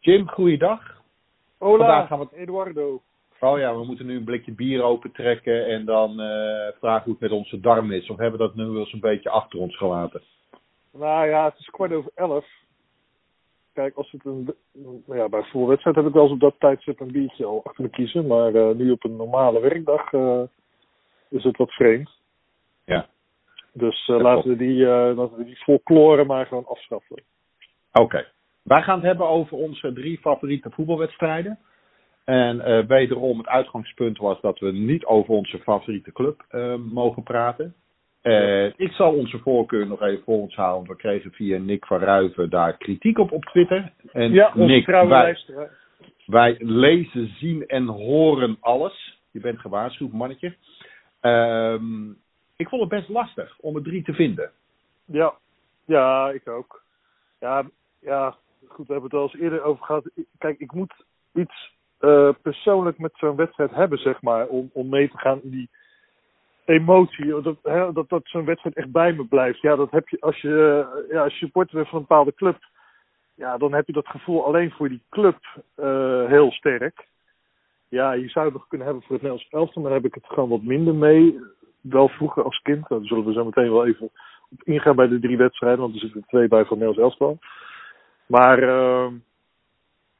Jim, goeiedag. Hola, Vandaag gaan we het- Eduardo. Oh ja, we moeten nu een blikje bier opentrekken en dan eh, vragen hoe het met onze darm is. Of hebben we dat nu wel eens een beetje achter ons gelaten? Nou ja, het is kwart over elf. Kijk, als het een... Nou ja, bij een wedstrijd heb ik wel eens op dat tijdstip een biertje al achter me kiezen. Maar eh, nu op een normale werkdag eh, is het wat vreemd. Ja. Dus laten, we die, laten we die folklore maar gewoon afschaffen. Oké. Wij gaan het hebben over onze drie favoriete voetbalwedstrijden. En eh, wederom het uitgangspunt was dat we niet over onze favoriete club eh, mogen praten. Eh, ik zal onze voorkeur nog even voor ons houden. want We kregen via Nick van Ruiven daar kritiek op op Twitter. En ja, onze Nick, trouwe wij, wij lezen, zien en horen alles. Je bent gewaarschuwd, mannetje. Ehm, ik vond het best lastig om er drie te vinden. Ja. ja, ik ook. Ja, ja, goed, we hebben het al eens eerder over gehad. Kijk, ik moet iets eh, persoonlijk met zo'n wedstrijd hebben, zeg maar, om, om mee te gaan in die emotie. Dat, hè, dat, dat zo'n wedstrijd echt bij me blijft. Ja, dat heb je als je, eh, ja, als supporter bent van een bepaalde club. Ja, dan heb je dat gevoel alleen voor die club eh, heel sterk. Ja, je zou het nog kunnen hebben voor het Nederlands elftal, maar daar heb ik het gewoon wat minder mee. Wel vroeger als kind, daar zullen we zo meteen wel even op ingaan bij de drie wedstrijden, want er zitten twee bij het Nederlands elftal. Maar ehm,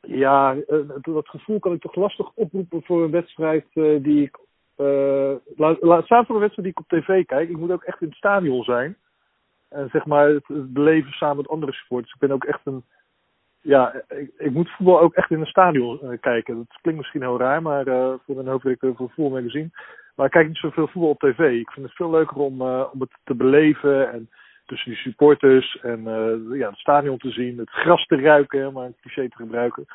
ja, eh, dat gevoel kan ik toch lastig oproepen voor een wedstrijd eh, die ik. eh laat, voor een wedstrijd die ik op tv kijk. Ik moet ook echt in het stadion zijn. En zeg maar het, beleven samen met andere supporters. Ik ben ook echt een. Ja, ik, ik moet voetbal ook echt in een stadion kijken. Dat klinkt misschien heel raar, maar voor een hoofdredacteur voor Voetbal Magazine. Maar ik kijk niet zoveel voetbal op tv. Ik vind het veel leuker om, om het te beleven. En tussen die supporters en eh, ja, het stadion te zien. Het gras te ruiken, om maar een cliché te gebruiken.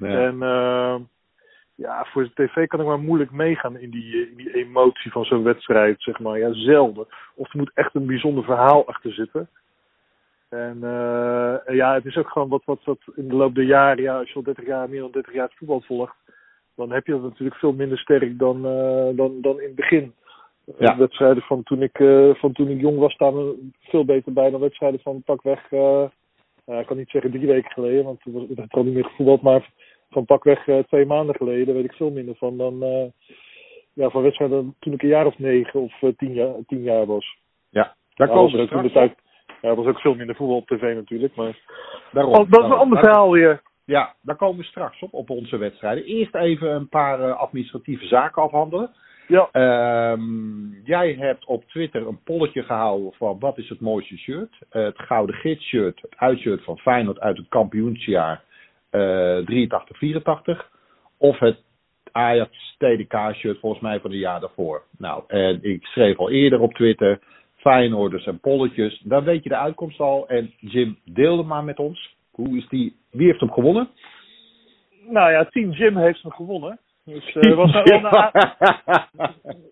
En eh, ja, voor de tv kan ik maar moeilijk meegaan in die, eh, in die emotie van zo'n wedstrijd, zeg maar. Ja, zelden. Of er moet echt een bijzonder verhaal achter zitten. En ja, het is ook gewoon wat, wat, wat in de loop der jaren, ja, als je al 30 jaar, meer dan 30 jaar het voetbal volgt, dan heb je dat natuurlijk veel minder sterk dan, dan, dan in het begin. Ja. Wedstrijden van toen, ik, eh, van toen ik jong was staan er veel beter bij dan wedstrijden van pakweg, eh nou, ik kan niet zeggen drie weken geleden, want toen was ik heb al niet meer gevoetbald, maar van pakweg eh, twee maanden geleden daar weet ik veel minder van dan eh, ja, van wedstrijden toen ik een jaar of negen of eh, tien, jaar, tien jaar was. Ja, daar komen we de tijd. Ja, er was ook veel minder voetbal op tv natuurlijk, maar Daarom, oh, dat is een ander verhaal weer. Ja, daar komen we straks op, op onze wedstrijden. Eerst even een paar eh, administratieve zaken afhandelen. Ja, Ehm, jij hebt op Twitter een polletje gehouden van wat is het mooiste shirt. Eh, het Gouden Gids shirt, het uitshirt van Feyenoord uit het kampioensjaar eh 83-84. Of het Ajax TDK shirt volgens mij van het jaar daarvoor. Nou, en ik schreef al eerder op Twitter Feyenoorders en polletjes. Dan weet je de uitkomst al. En Jim deelde maar met ons. Hoe is die, wie heeft hem gewonnen? nou ja, Team Jim heeft hem gewonnen. Dus eh was, wel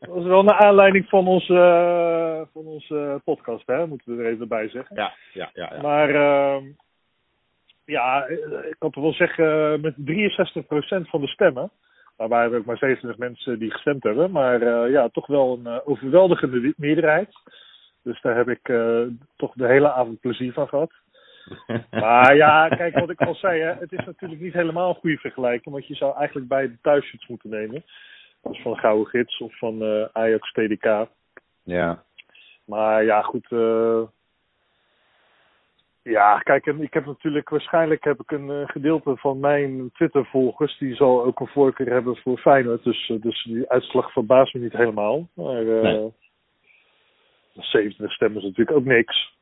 was wel een aanleiding van onze, eh, van onze podcast, hè, moeten we er even bij zeggen. ja, ja, ja. ja. Maar ehm, ja, eh, ik kan toch wel zeggen, eh, met 63% van de stemmen. Waren er ook maar 27 mensen die gestemd hebben. Maar eh, ja, toch wel een eh, overweldigende meerderheid. Dus daar heb ik eh, toch de hele avond plezier van gehad. Maar ja, kijk wat ik al zei, hè, het is natuurlijk niet helemaal een goede vergelijking. Want je zou eigenlijk beide thuisshirts moeten nemen. Dus van Gouden Gids of van eh, Ajax TDK. ja. Maar ja, goed. eh, ja, kijk, en ik heb natuurlijk waarschijnlijk heb ik een eh, gedeelte van mijn Twitter-volgers die zal ook een voorkeur hebben voor Feyenoord. Dus, dus die uitslag verbaast me niet helemaal. Maar Nee. 70 stemmen is natuurlijk ook niks.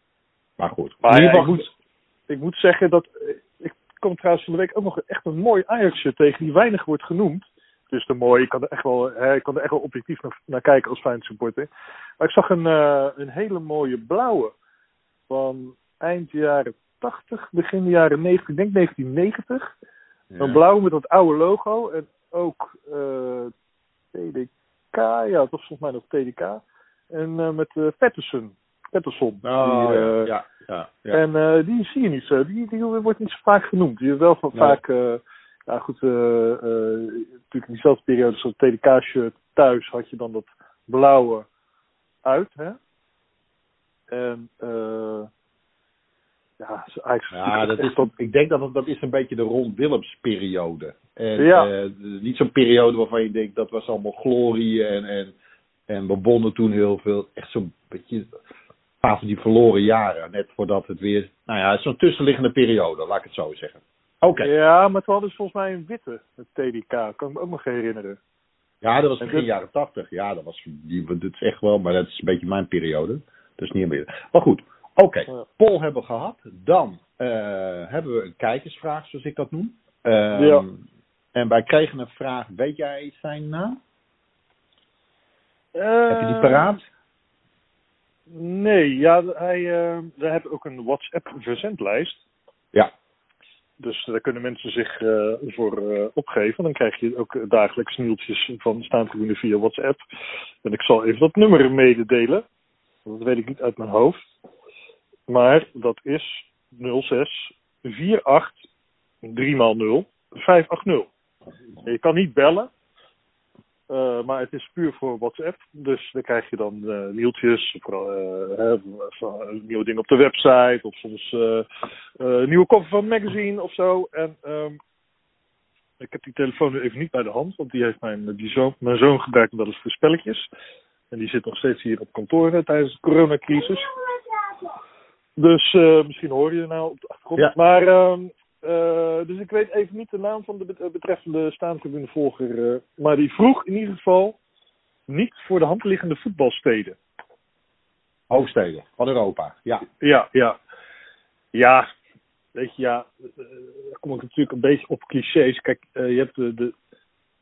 Maar goed. Maar In ja, ieder ik, geval- moet, ik moet zeggen dat eh, ik kom trouwens van de week ook nog echt een mooi Ajax tegen die weinig wordt genoemd. Dus de mooi, ik kan er echt wel, hè, ik kan er echt wel objectief naar, naar kijken als Feyenoord supporter. Maar ik zag een, eh, een hele mooie blauwe van eind jaren 80, begin jaren 90, ik denk 1990. Een blauw met dat oude logo en ook eh, TDK, ja, dat was volgens mij nog TDK. En met uh, Patterson. Patterson. Oh, die, ja, eh, ja, ja, ja. En eh, die zie je niet zo. Die, die wordt niet zo vaak genoemd. Die wel van Nee. vaak, eh, ja goed, natuurlijk in diezelfde periode zoals het TDK-shirt thuis had je dan dat blauwe uit, hè. En ja, is eigenlijk Ja, dat is, op- ik denk dat het, dat is een beetje de Ron Willems periode. En, Ja. eh, niet zo'n periode waarvan je denkt dat was allemaal glorie en, en, en we wonnen toen heel veel. Echt zo'n beetje een van die verloren jaren. Net voordat het weer, nou ja, zo'n tussenliggende periode, laat ik het zo zeggen. Oké, Ja, maar toen hadden ze volgens mij een witte, het TDK. Kan ik me ook nog herinneren. ja, dat was begin dit- jaren tachtig. Ja, dat was, die, dat is echt wel, maar dat is een beetje mijn periode. Dus niet meer. Maar goed, oké. Ja. Poll hebben we gehad. Dan eh, hebben we een kijkersvraag, zoals ik dat noem. Ehm, Ja. En wij kregen een vraag. Weet jij zijn naam? Heb je die Eh, paraat? Nee, ja, hij, eh, we hebben ook een WhatsApp-verzendlijst. Ja. Dus daar kunnen mensen zich eh, voor eh, opgeven. Dan krijg je ook dagelijks nieuwtjes van staantribune via WhatsApp. En ik zal even dat nummer mededelen. want Dat weet ik niet uit mijn hoofd. Maar dat is 06 48 3x0 580. En je kan niet bellen. Eh, maar het is puur voor WhatsApp. Dus dan krijg je dan eh, nieuwtjes, vooral, eh, nieuwe dingen op de website, of soms eh, nieuwe koffer van een magazine of zo. En ehm, ik heb die telefoon nu even niet bij de hand, want die heeft mijn, die zoon, mijn zoon gebruikt wel eens voor spelletjes. En die zit nog steeds hier op kantoor tijdens de coronacrisis. Dus misschien hoor je nou op de achtergrond. Ja. Maar, ehm, eh, dus ik weet even niet de naam van de eh, betreffende staantribunevolger. eh maar die vroeg in ieder geval niet voor de hand liggende voetbalsteden. Hoofdsteden van Europa. Ja. Ja, ja. Ja, weet je, ja. eh, Dan kom ik natuurlijk een beetje op clichés. Kijk, eh, je hebt de, de,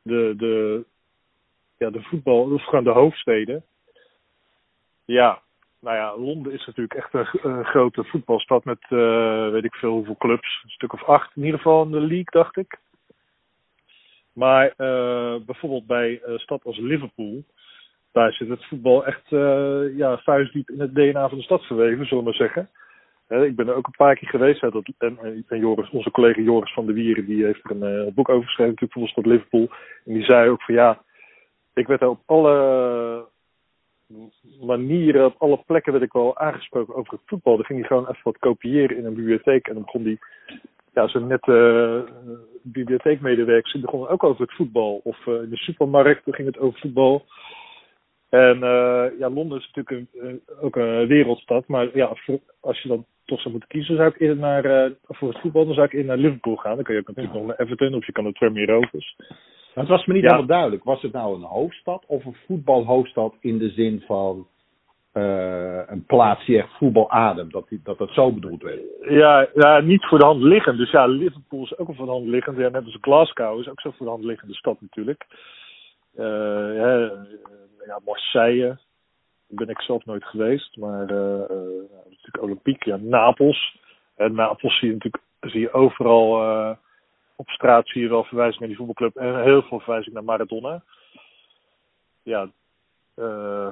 de, de, ja, de voetbal, of gewoon de hoofdsteden. Ja, nou ja, Londen is natuurlijk echt een, grote voetbalstad met eh, weet ik veel hoeveel clubs. Een stuk of acht in ieder geval in de league, dacht ik. Maar eh, bijvoorbeeld bij een stad als Liverpool, daar zit het voetbal echt eh, ja, vuistdiep in het DNA van de stad verweven, zullen we maar zeggen. Ik ben er ook een paar keer geweest. Hè, en, Joris, onze collega Joris van der Wieren, die heeft er een eh, boek over geschreven, natuurlijk voor de stad Liverpool. En die zei ook van ja, ik werd daar op alle manieren, op alle plekken werd ik wel aangesproken over het voetbal. Dan ging hij gewoon even wat kopiëren in een bibliotheek en dan begon die, ja, zo'n nette uh, bibliotheekmedewerkers, die begonnen ook over het voetbal. Of eh, in de supermarkt, dan ging het over voetbal. En eh, ja, Londen is natuurlijk een, ook een wereldstad. Maar ja, voor- als je dan toch zou moeten kiezen, zou ik eerder naar, eh, voor het voetbal, dan zou ik eerder naar Liverpool gaan. Dan kun je ook natuurlijk nog naar Everton of je kan naar Tranmere Rovers. Het was me niet Ja. helemaal duidelijk. Was het nou een hoofdstad of een voetbalhoofdstad in de zin van eh, een plaats die echt voetbal ademt? Dat, die- dat dat zo bedoeld werd. Ja, ja, niet voor de hand liggend. Dus ja, Liverpool is ook een voor de hand liggend. Ja, net als Glasgow is ook zo'n voor de hand liggende stad natuurlijk. Eh, ja, ja, Marseille daar ben ik zelf nooit geweest. Maar ja, natuurlijk Olympiek, ja, Napels. En Napels zie je natuurlijk zie je overal op straat zie je wel verwijzingen naar die voetbalclub. En heel veel verwijzingen naar Maradona. Ja, eh,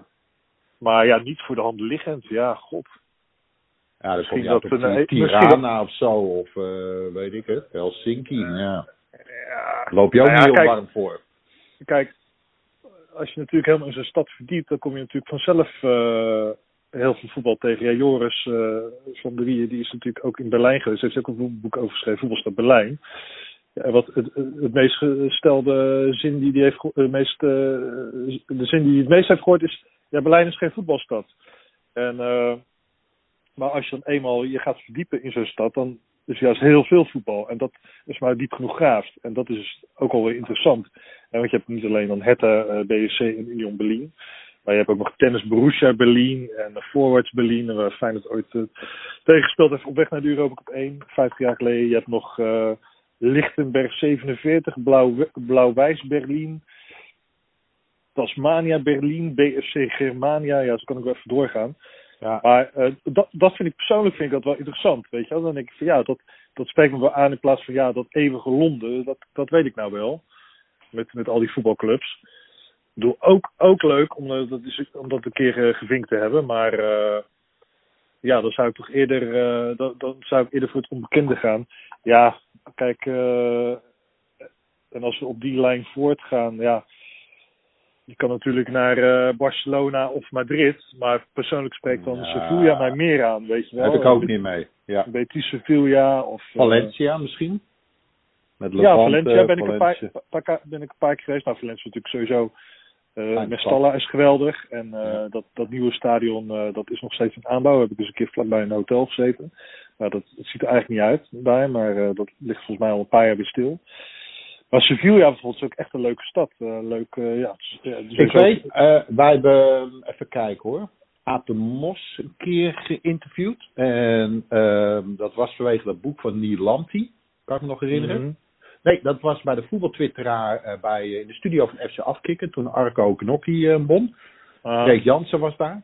maar ja, niet voor de hand liggend. Ja, god. Ja, kom Misschien dat een- eh, Tirana of zo, of eh, weet ik het, Helsinki. Ja. Ja, Loop je ook Nou ja, niet heel warm voor. Kijk, als je natuurlijk helemaal in zo'n stad verdiept, dan kom je natuurlijk vanzelf eh, heel veel voetbal tegen. Ja, Joris van der Wie, die is natuurlijk ook in Berlijn geweest. Hij heeft ook een boek over geschreven, Voetbalstad Berlijn. Ja, wat het, het het meest gestelde zin die die heeft de, meest, eh, de zin die het meest heeft gehoord is, ja, Berlijn is geen voetbalstad. En, eh, maar als je dan eenmaal je gaat verdiepen in zo'n stad, dan is juist heel veel voetbal. En dat is maar diep genoeg graaft. En dat is ook alweer interessant. En want je hebt niet alleen dan Hertha, eh, BSC en Union Berlin. Maar je hebt ook nog tennis Borussia Berlin en uh, Forwards Berlin. Waar Feyenoord ooit uh, tegengespeeld heeft op weg naar de Europa Cup 1, 50 jaar geleden. Je hebt nog uh, Lichtenberg 47, Blauw- Blauw-Wijs Berlin. Tasmania Berlin, BFC Germania. Ja, zo kan ik wel even doorgaan. Ja. Maar uh, dat, dat vind ik persoonlijk vind ik dat wel interessant. Weet je wel? Dan denk ik van ja, dat, dat spreekt me wel aan in plaats van ja, dat eeuwige Londen. Dat, dat weet ik nou wel. Met, met al die voetbalclubs. Ik bedoel, ook, ook leuk om, uh, dat, is, om dat een keer uh, gevinkt te hebben. Maar ja, dan zou ik toch eerder, dan, dan zou ik eerder voor het onbekende gaan. Ja, kijk, uh, en als we op die lijn voortgaan, ja. je kan natuurlijk naar eh, Barcelona of Madrid, maar persoonlijk spreekt dan Ja. Sevilla mij meer aan, weet je wel. Heb ik ook niet mee. Ja. Betis Sevilla of... eh, Valencia misschien? Met ja, Levante, Valencia ben ik, een paar, ben ik een paar keer geweest. Nou, Valencia natuurlijk sowieso... eh Fijne Mestalla is geweldig. En eh, Ja. dat, dat nieuwe stadion, eh, dat is nog steeds in aanbouw. Heb ik dus een keer vlakbij een hotel gezeten. Nou, dat, dat ziet er eigenlijk niet uit daar, maar eh, dat ligt volgens mij al een paar jaar weer stil. Maar Sevilla bijvoorbeeld is ook echt een leuke stad. Eh, leuk, eh, ja. ja, Ik weet, wij hebben, even kijken hoor, de Mos een keer geïnterviewd. En ehm, dat was vanwege dat boek van Neil Lanty. Kan ik me nog herinneren? Mhm. Nee, dat was bij de voetbaltwitteraar bij, in de studio van FC Afkikken. Toen Arco won. Ah, Freek Jansen was daar.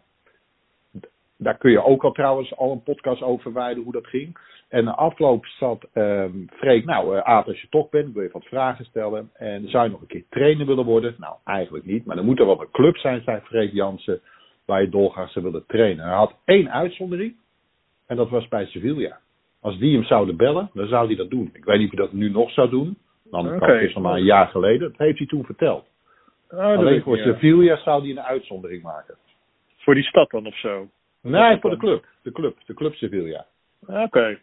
Daar kun je ook al trouwens al een podcast over wijden hoe dat ging. En na afloop zat ehm Freek, nou Aad, als je toch bent, wil je wat vragen stellen. En zou je nog een keer trainer willen worden? Nou, eigenlijk niet. Maar er moet er wel een club zijn, zei Freek Jansen, waar je dolgraag zou willen trainen. Hij had één uitzondering. En dat was bij Sevilla. Als die hem zouden bellen, dan zou hij dat doen. Ik weet niet of hij dat nu nog zou doen. Dan kan het is nog maar een jaar geleden. Dat heeft hij toen verteld. ah, Alleen voor. Sevilla zou hij een uitzondering maken. Voor die stad dan of zo? Nee, voor de club. De club, de club Sevilla. Oké.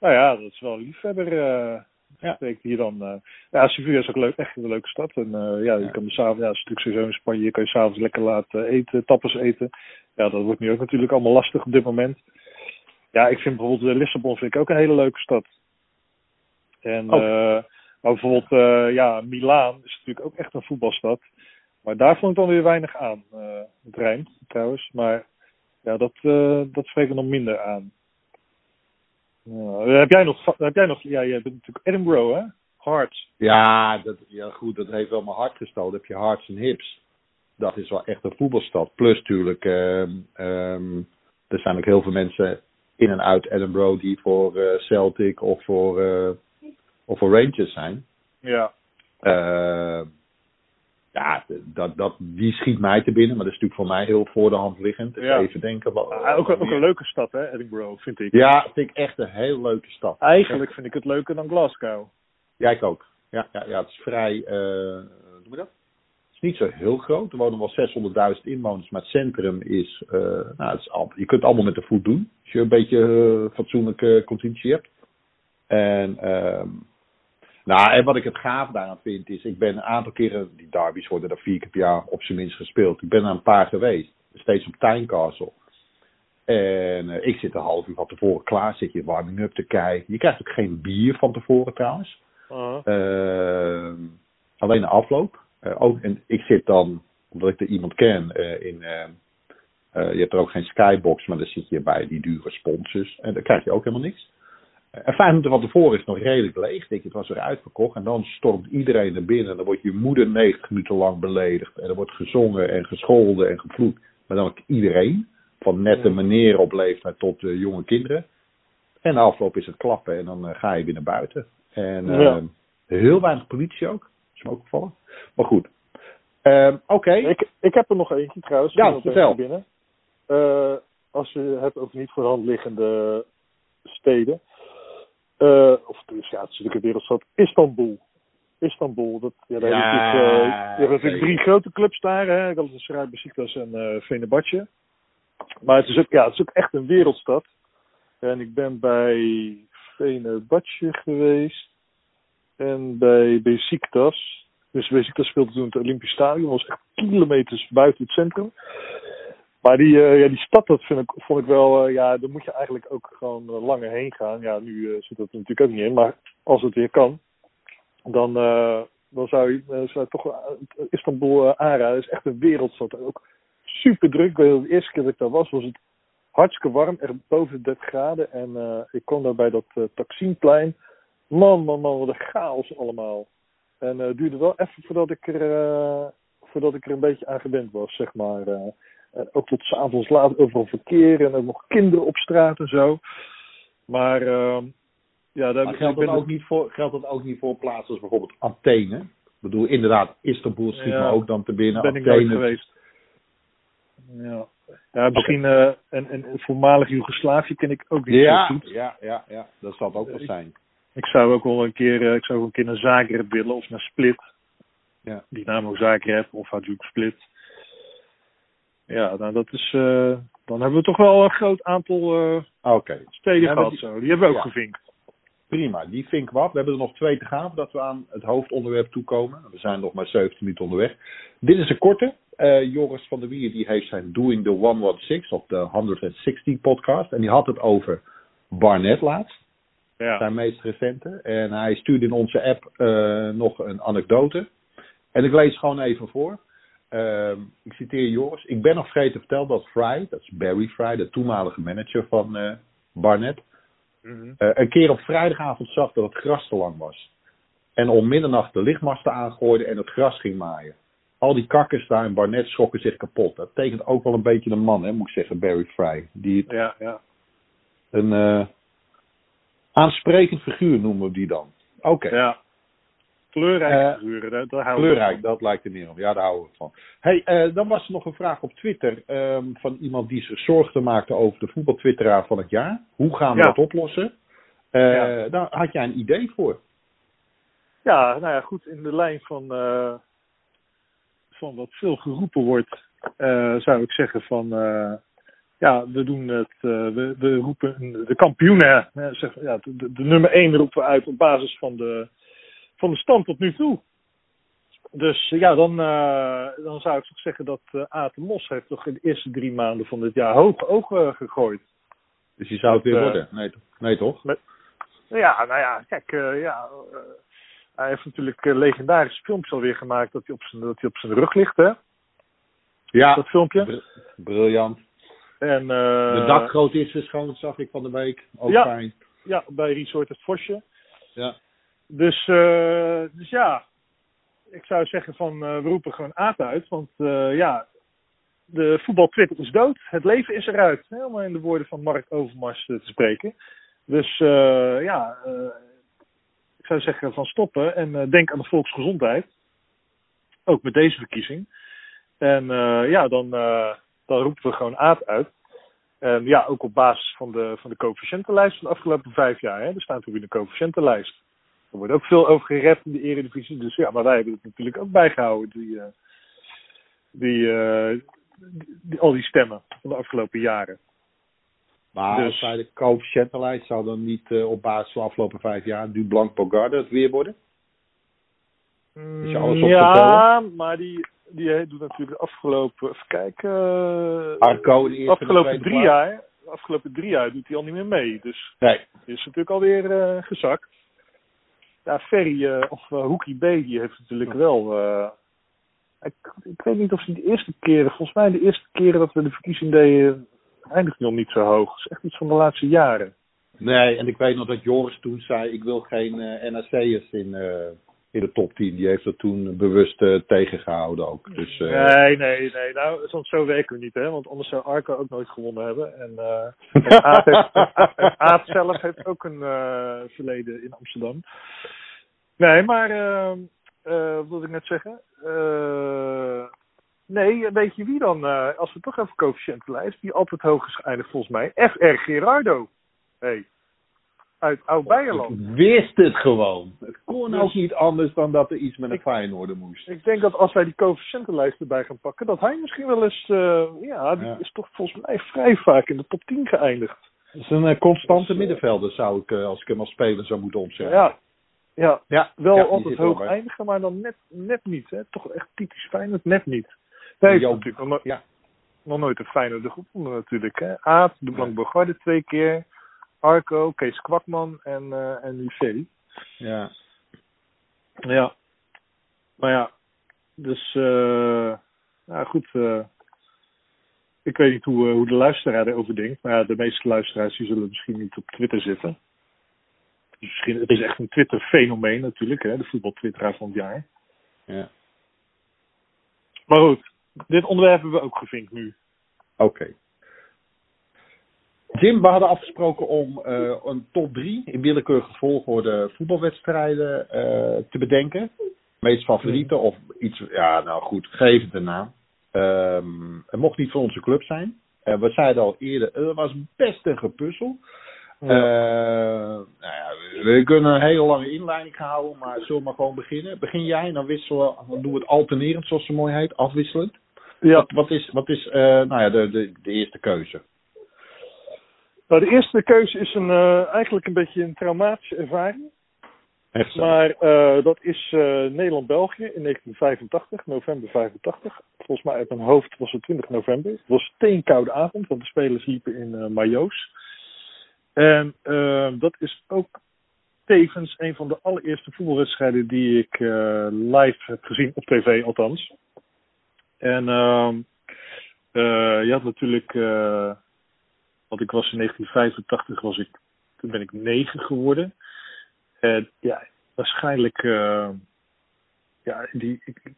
Nou ja, dat is wel liefhebber. eh Ja. spreekt hier dan. eh ja, Sevilla is ook leuk, echt een leuke stad. En eh, ja, je Ja. kan de s'avonds, ja, is natuurlijk sowieso in Spanje, je kan je s'avonds lekker laten eten, tappers eten. Ja, dat wordt nu ook natuurlijk allemaal lastig op dit moment. Ja, ik vind bijvoorbeeld Lissabon vind ik ook een hele leuke stad. En Oh. eh, maar bijvoorbeeld, ja, Milaan is natuurlijk ook echt een voetbalstad. Maar daar vond ik dan weer weinig aan. Eh, het rijmt trouwens, maar ja, dat, eh dat spreekt me nog minder aan. Ja, heb jij nog, heb jij nog, ja, je bent natuurlijk Edinburgh, hè? Hearts. Ja, dat, ja, goed, dat heeft wel mijn hart gestolen. Heb je Hearts en Hips. Dat is wel echt een voetbalstad. Plus natuurlijk, ehm, ehm, er zijn ook heel veel mensen in en uit Edinburgh die voor eh, Celtic of voor, eh, of voor Rangers zijn. Ja. Eh, ja, dat, dat, die schiet mij te binnen, maar dat is natuurlijk voor mij heel voor de hand liggend. Dus Ja. Even denken. Wat, Ah, ook, een- ook een leuke stad, hè, Edinburgh, vind ik. Ja, vind ik echt een heel leuke stad. Eigenlijk vind ik het leuker dan Glasgow. Ja, ik ook. Ja, ja, ja het is vrij. eh hoe noem je dat? Het is niet zo heel groot. Er wonen wel 600.000 inwoners, maar het centrum is. eh, nou, het is al, je kunt het allemaal met de voet doen. Als je een beetje eh, fatsoenlijke conditie hebt. En, ehm, nou, en wat ik het gaaf daaraan vind, is. Ik ben een aantal keren. Die derbies worden daar vier keer per jaar op zijn minst gespeeld. Ik ben er een paar geweest. Steeds op Tynecastle. En eh, ik zit een half uur van tevoren klaar. Zit je warming-up te kijken. Je krijgt ook geen bier van tevoren trouwens. Ah. Eh, alleen de afloop. Eh, ook, en ik zit dan, omdat ik er iemand ken, eh, in. eh, eh, je hebt er ook geen skybox, maar dan zit je bij die dure sponsors. En dan krijg je ook helemaal niks. En vijf minuten van tevoren is het nog redelijk leeg. Denk, je, het was weer uitverkocht. En dan stormt iedereen naar binnen. En dan wordt je moeder 90 minuten lang beledigd. En er wordt gezongen en gescholden en gevloekt. Maar dan ook iedereen. Van nette meneer op leeftijd tot eh, jonge kinderen. En de afloop is het klappen en dan eh, ga je weer naar buiten. En Ja. eh, heel weinig politie ook. Is me ook gevallen. Maar goed. Ehm, Oké. Ik, ik heb er nog eentje trouwens. Ja, vertel. binnen. Eh, als je het hebt over niet voor de hand liggende steden. Eh, of dus, ja, het is natuurlijk een wereldstad. Istanbul. Istanbul. Dat, ja, daar Ja, heb je, eh, je hebt natuurlijk drie grote clubs daar. Hè? Galatasaray, Besiktas en Fenerbahce. Maar het is, ook, ja, het is ook echt een wereldstad. En ik ben bij Fenerbahce geweest. En bij Besiktas. Dus Besiktas speelde toen het Olympisch Stadion. Dat was echt kilometers buiten het centrum. Maar die, eh, ja, die stad, dat vind ik, vond ik wel... eh, ja, daar moet je eigenlijk ook gewoon eh, langer heen gaan. Ja, nu zit dat er natuurlijk ook niet in. Maar als het weer kan, dan, dan zou je, zou toch Istanbul aanraden. Is echt een wereldstad. Ook super druk. De eerste keer dat ik daar was, was het hartstikke warm. Echt boven de 30 graden. En ik kwam daar bij dat uh. Man, man, man, wat een chaos allemaal. En het duurde wel even voordat ik er, voordat ik er een beetje aan gewend was, zeg maar. Eh. Ook tot s'avonds laat overal verkeer en ook nog kinderen op straat en zo. Maar uh, ja, daar Maar geldt dat, ook niet voor, geldt dat ook niet voor plaatsen als bijvoorbeeld Athene? Ik bedoel, inderdaad, Istanbul schiet Ja, me ook dan te binnen. ben ik Athene, nooit geweest. Ja, ja misschien uh, en, en voormalig Joegoslavië ken ik ook niet ja, zo goed. Ja, ja, ja, dat zal het ook wel zijn. Ik zou ook wel een keer, uh, ik zou ook een keer naar Zagreb willen of naar Split. Ja. Dynamo Zagreb of Hajduk Split. Ja, nou dat is, eh, dan hebben we toch wel een groot aantal Oké, steden gehad die- zo. Die hebben we ook Ja. gevinkt. prima. Die vinken we af. We hebben er nog twee te gaan voordat we aan het hoofdonderwerp toekomen. We zijn nog maar 17 minuten onderweg. Dit is een korte. Eh, Joris van der Wier die heeft zijn Doing the 116 of de 160 podcast. En die had het over Barnett laatst. Ja. zijn meest recente. En hij stuurde in onze app nog een anekdote. En ik lees gewoon even voor. Ehm, ik citeer Joris. Ik ben nog vergeten te vertellen dat Fry, dat is Barry Fry, de toenmalige manager van eh, Barnett, Mhm. eh, een keer op vrijdagavond zag dat het gras te lang was. En om middernacht de lichtmasten aangooide en het gras ging maaien. Al die kakkers daar in Barnett schrokken zich kapot. Dat betekent ook wel een beetje een man, hè, moet ik zeggen, Barry Fry. Die het Ja, ja. een eh, aansprekend figuur noemen we die dan. Oké. ja. Kleurrijke Eh, figuren, daar, daar houden we Kleurrijk, van. dat lijkt er meer op. Ja, daar houden we van. Hey, eh, dan was er nog een vraag op Twitter ehm, van iemand die zich zorgen maakte over de voetbaltwitteraar van het jaar. Hoe gaan we Ja. dat oplossen? Ja. Daar had jij een idee voor. Ja, nou ja, goed, in de lijn van, van wat veel geroepen wordt, zou ik zeggen van, ja, we doen het, we, we roepen de kampioenen, hè, zeg, ja, de, de, de nummer 1 roepen we uit op basis van de, van de stand tot nu toe. Dus ja, dan, eh, dan zou ik toch zeggen dat uh, Aad Mos heeft toch in de eerste drie maanden van dit jaar hoge ogen gegooid. Dus je zou het weer eh, worden. Nee, nee toch? Ja, nou ja, kijk, eh, ja, eh, hij heeft natuurlijk eh, legendarische filmpjes alweer gemaakt dat hij op zijn, dat hij op zijn rug ligt, hè? Ja, Dat filmpje. br- briljant. En, eh, De dakgoot is verschoond, zag ik van de week. Ook Ja. fijn. Ja, bij Resort het Vosje. Ja. Dus, eh, dus ja, ik zou zeggen van eh, we roepen gewoon Aad uit. Want eh, ja, de voetbal Twitter is dood. Het leven is eruit. Om in de woorden van Mark Overmars te spreken. Dus ja, ik zou zeggen van stoppen en denk aan de volksgezondheid. Ook met deze verkiezing. En ja, dan, dan roepen we gewoon Aad uit. En ja, ook op basis van de, van de coëfficiëntenlijst van de afgelopen vijf jaar. Hè. Er staat natuurlijk in de coëfficiëntenlijst. Er wordt ook veel over gerept in de eredivisie. Dus ja, maar wij hebben het natuurlijk ook bijgehouden. Die, eh, die, eh, die- al die stemmen van de afgelopen jaren. Maar Dus- als bij de coëfficiëntenlijst zou dan niet eh, op basis van de afgelopen vijf jaar Dublanc Bogarde het weer worden? Is je alles op te ja, maar die, die doet natuurlijk de afgelopen, even kijken, Arco de afgelopen drie jaar, de afgelopen drie jaar doet hij al niet meer mee. Dus Nee. die is natuurlijk alweer gezakt. Ja, Ferry uh, of uh, Hoekie B, die heeft natuurlijk wel. Uh, ik, ik weet niet of ze de eerste keren, volgens mij de eerste keren dat we de verkiezing deden, eindigt nog niet zo hoog. Het is echt iets van de laatste jaren. Nee, en ik weet nog dat Joris toen zei: ik wil geen NAC'ers in, in de top 10. Die heeft dat toen bewust uh, tegengehouden ook. Dus, uh... Nee, nee, nee. Nou, zo werken we niet, hè? Want anders zou Arco ook nooit gewonnen hebben. En, uh, Aad, zelf heeft ook een verleden in Amsterdam. Nee, maar wat wilde ik net zeggen? Nee, weet je wie dan? Als we toch even coëfficiëntenlijst, die altijd hoog is geëindigd volgens mij. FR Gerardo. Hey. Uit Oud-Beierland. Ik wist het gewoon. Het kon dus, ook niet anders dan dat er iets met een Feyenoord moest. Ik denk dat als wij die coëfficiëntenlijst erbij gaan pakken, dat hij misschien wel eens, uh, ja, die ja. is toch volgens mij vrij vaak in de top 10 geëindigd. Dat is een uh, constante dus, middenvelder, zou ik, uh, als ik hem als speler zou moeten omzetten. Ja, ja, ja. wel ja, altijd hoog eindigen, maar dan net, net niet. Hè? Toch echt typisch Feyenoord, net niet. Hij heeft natuurlijk nog, no ja. nog nooit een Feyenoord de groep natuurlijk. Hè? Aad, de Blank Bogarde twee keer. Arco, Kees Kwakman en, uh, en Luceli. Ja. Ja. Maar ja, dus, uh, nou goed. Uh, ik weet niet hoe, uh, hoe de luisteraar erover denkt. Maar ja, de meeste luisteraars die zullen misschien niet op Twitter zitten. Dus misschien, het is echt een Twitter-fenomeen natuurlijk, hè, de voetbaltwitteraar van het jaar. Ja. Maar goed, dit onderwerp hebben we ook gevinkt nu. Oké. Okay. Jim, we hadden afgesproken om uh, een top 3 in willekeurige volgorde voetbalwedstrijden uh, te bedenken. Meest favoriete of iets, ja nou goed, geef het een naam. Um, het mocht niet van onze club zijn. Uh, we zeiden al eerder, het was best een gepuzzel. Eh, nou ja, we, kunnen een hele lange inleiding houden, maar zullen we maar gewoon beginnen? Begin jij en dan wisselen dan doen we het alternerend, zoals het mooi heet, afwisselend. Ja. Wat, wat is, wat is eh, nou ja, de, de, de eerste keuze? Nou, de eerste keuze is een, eh, eigenlijk een beetje een traumatische ervaring. Echt zo. Maar eh, dat is eh, Nederland-België in 1985, november 85. Volgens mij uit mijn hoofd was het 20 november. Het was een steenkoude avond, want de spelers liepen in uh, majo's. En dat is ook tevens een van de allereerste voetbalwedstrijden die ik live heb gezien, op tv althans. En uh, je had natuurlijk, want ik was in 1985, was ik, toen ben ik negen geworden. En ja, waarschijnlijk, ja, die, ik,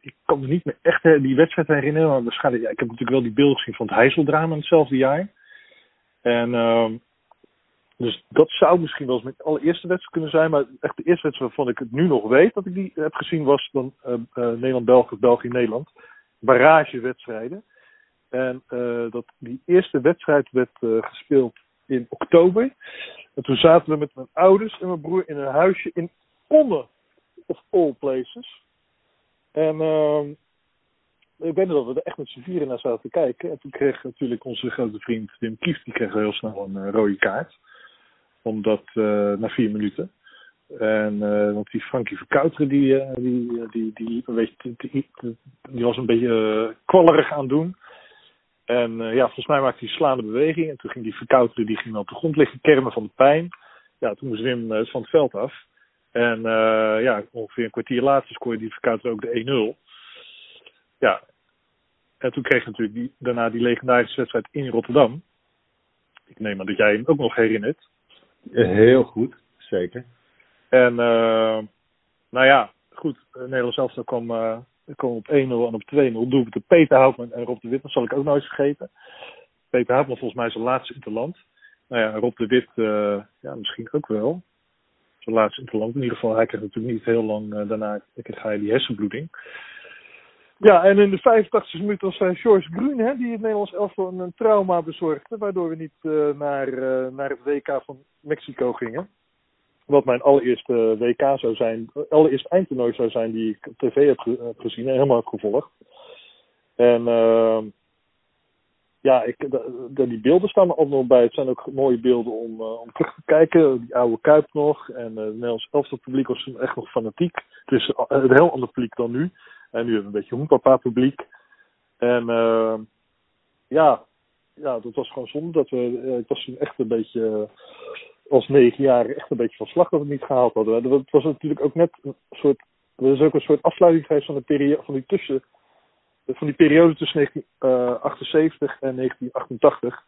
ik kan me niet meer echt die wedstrijd herinneren, maar waarschijnlijk, ja, ik heb natuurlijk wel die beelden gezien van het Heizeldrama in hetzelfde jaar. En uh, dus dat zou misschien wel eens mijn allereerste wedstrijd kunnen zijn. Maar echt de eerste wedstrijd waarvan ik het nu nog weet dat ik die heb gezien was dan Nederland-België, België-Nederland. Barragewedstrijden. En uh, dat, die eerste wedstrijd werd gespeeld in oktober. En toen zaten we met mijn ouders en mijn broer in een huisje in Onne, of all places. En ehm, ik weet nog dat we er echt met z'n vieren naar zaten te kijken. En toen kreeg natuurlijk onze grote vriend Wim Kieft, die kreeg heel snel een rode kaart omdat na vier minuten. En want die Frankie Verkouteren, die, die, die, die, beetje, die, die was een beetje kwallerig aan doen. En ja, volgens mij maakte hij slaande beweging. En toen ging die Verkouteren, die ging op de grond liggen, kermen van de pijn. Ja, toen moest Wim van het veld af. En ja, ongeveer een kwartier later scoorde die Verkouteren ook de 1-0. Ja, en toen kreeg natuurlijk die, daarna die legendarische wedstrijd in Rotterdam. Ik neem aan dat jij hem ook nog herinnert. Heel goed, zeker. En uh, nou ja, goed. Nederland zelf kwam, uh, kwam op 1-0 en op 2-0. Doelpunt Peter Houtman en Rob de Wit. Dat zal ik ook nooit vergeten. Peter Houtman volgens mij zijn laatste interland. Nou ja, Rob de Wit, uh, ja, misschien ook wel. Zijn laatste interland. In ieder geval, hij kreeg natuurlijk niet heel lang daarna kreeg hij die hersenbloeding. Ja, en in de 85 minuut was uh, George Grun, hè, die het Nederlands elftal een, trauma bezorgde, waardoor we niet naar, naar het WK van Mexico gingen. Wat mijn allereerste WK zou zijn, allereerste eindtoernooi zou zijn die ik tv heb, ge heb gezien en helemaal heb gevolgd. En ja, ik, die beelden staan er nog bij. Het zijn ook mooie beelden om, om terug te kijken. Die oude Kuip nog. En het Nederlands publiek was echt nog fanatiek. Het is een heel ander publiek dan nu. En nu hebben we een beetje hoenpapa publiek. En uh, ja, ja, dat was gewoon zonde dat we, uh, ik was toen echt een beetje, uh, als negen jaar echt een beetje van slag dat we het niet gehaald hadden. Het was natuurlijk ook net een soort, er is ook een soort afsluiting geweest van de periode, van die tussen, van die periode tussen 1978 en 1988.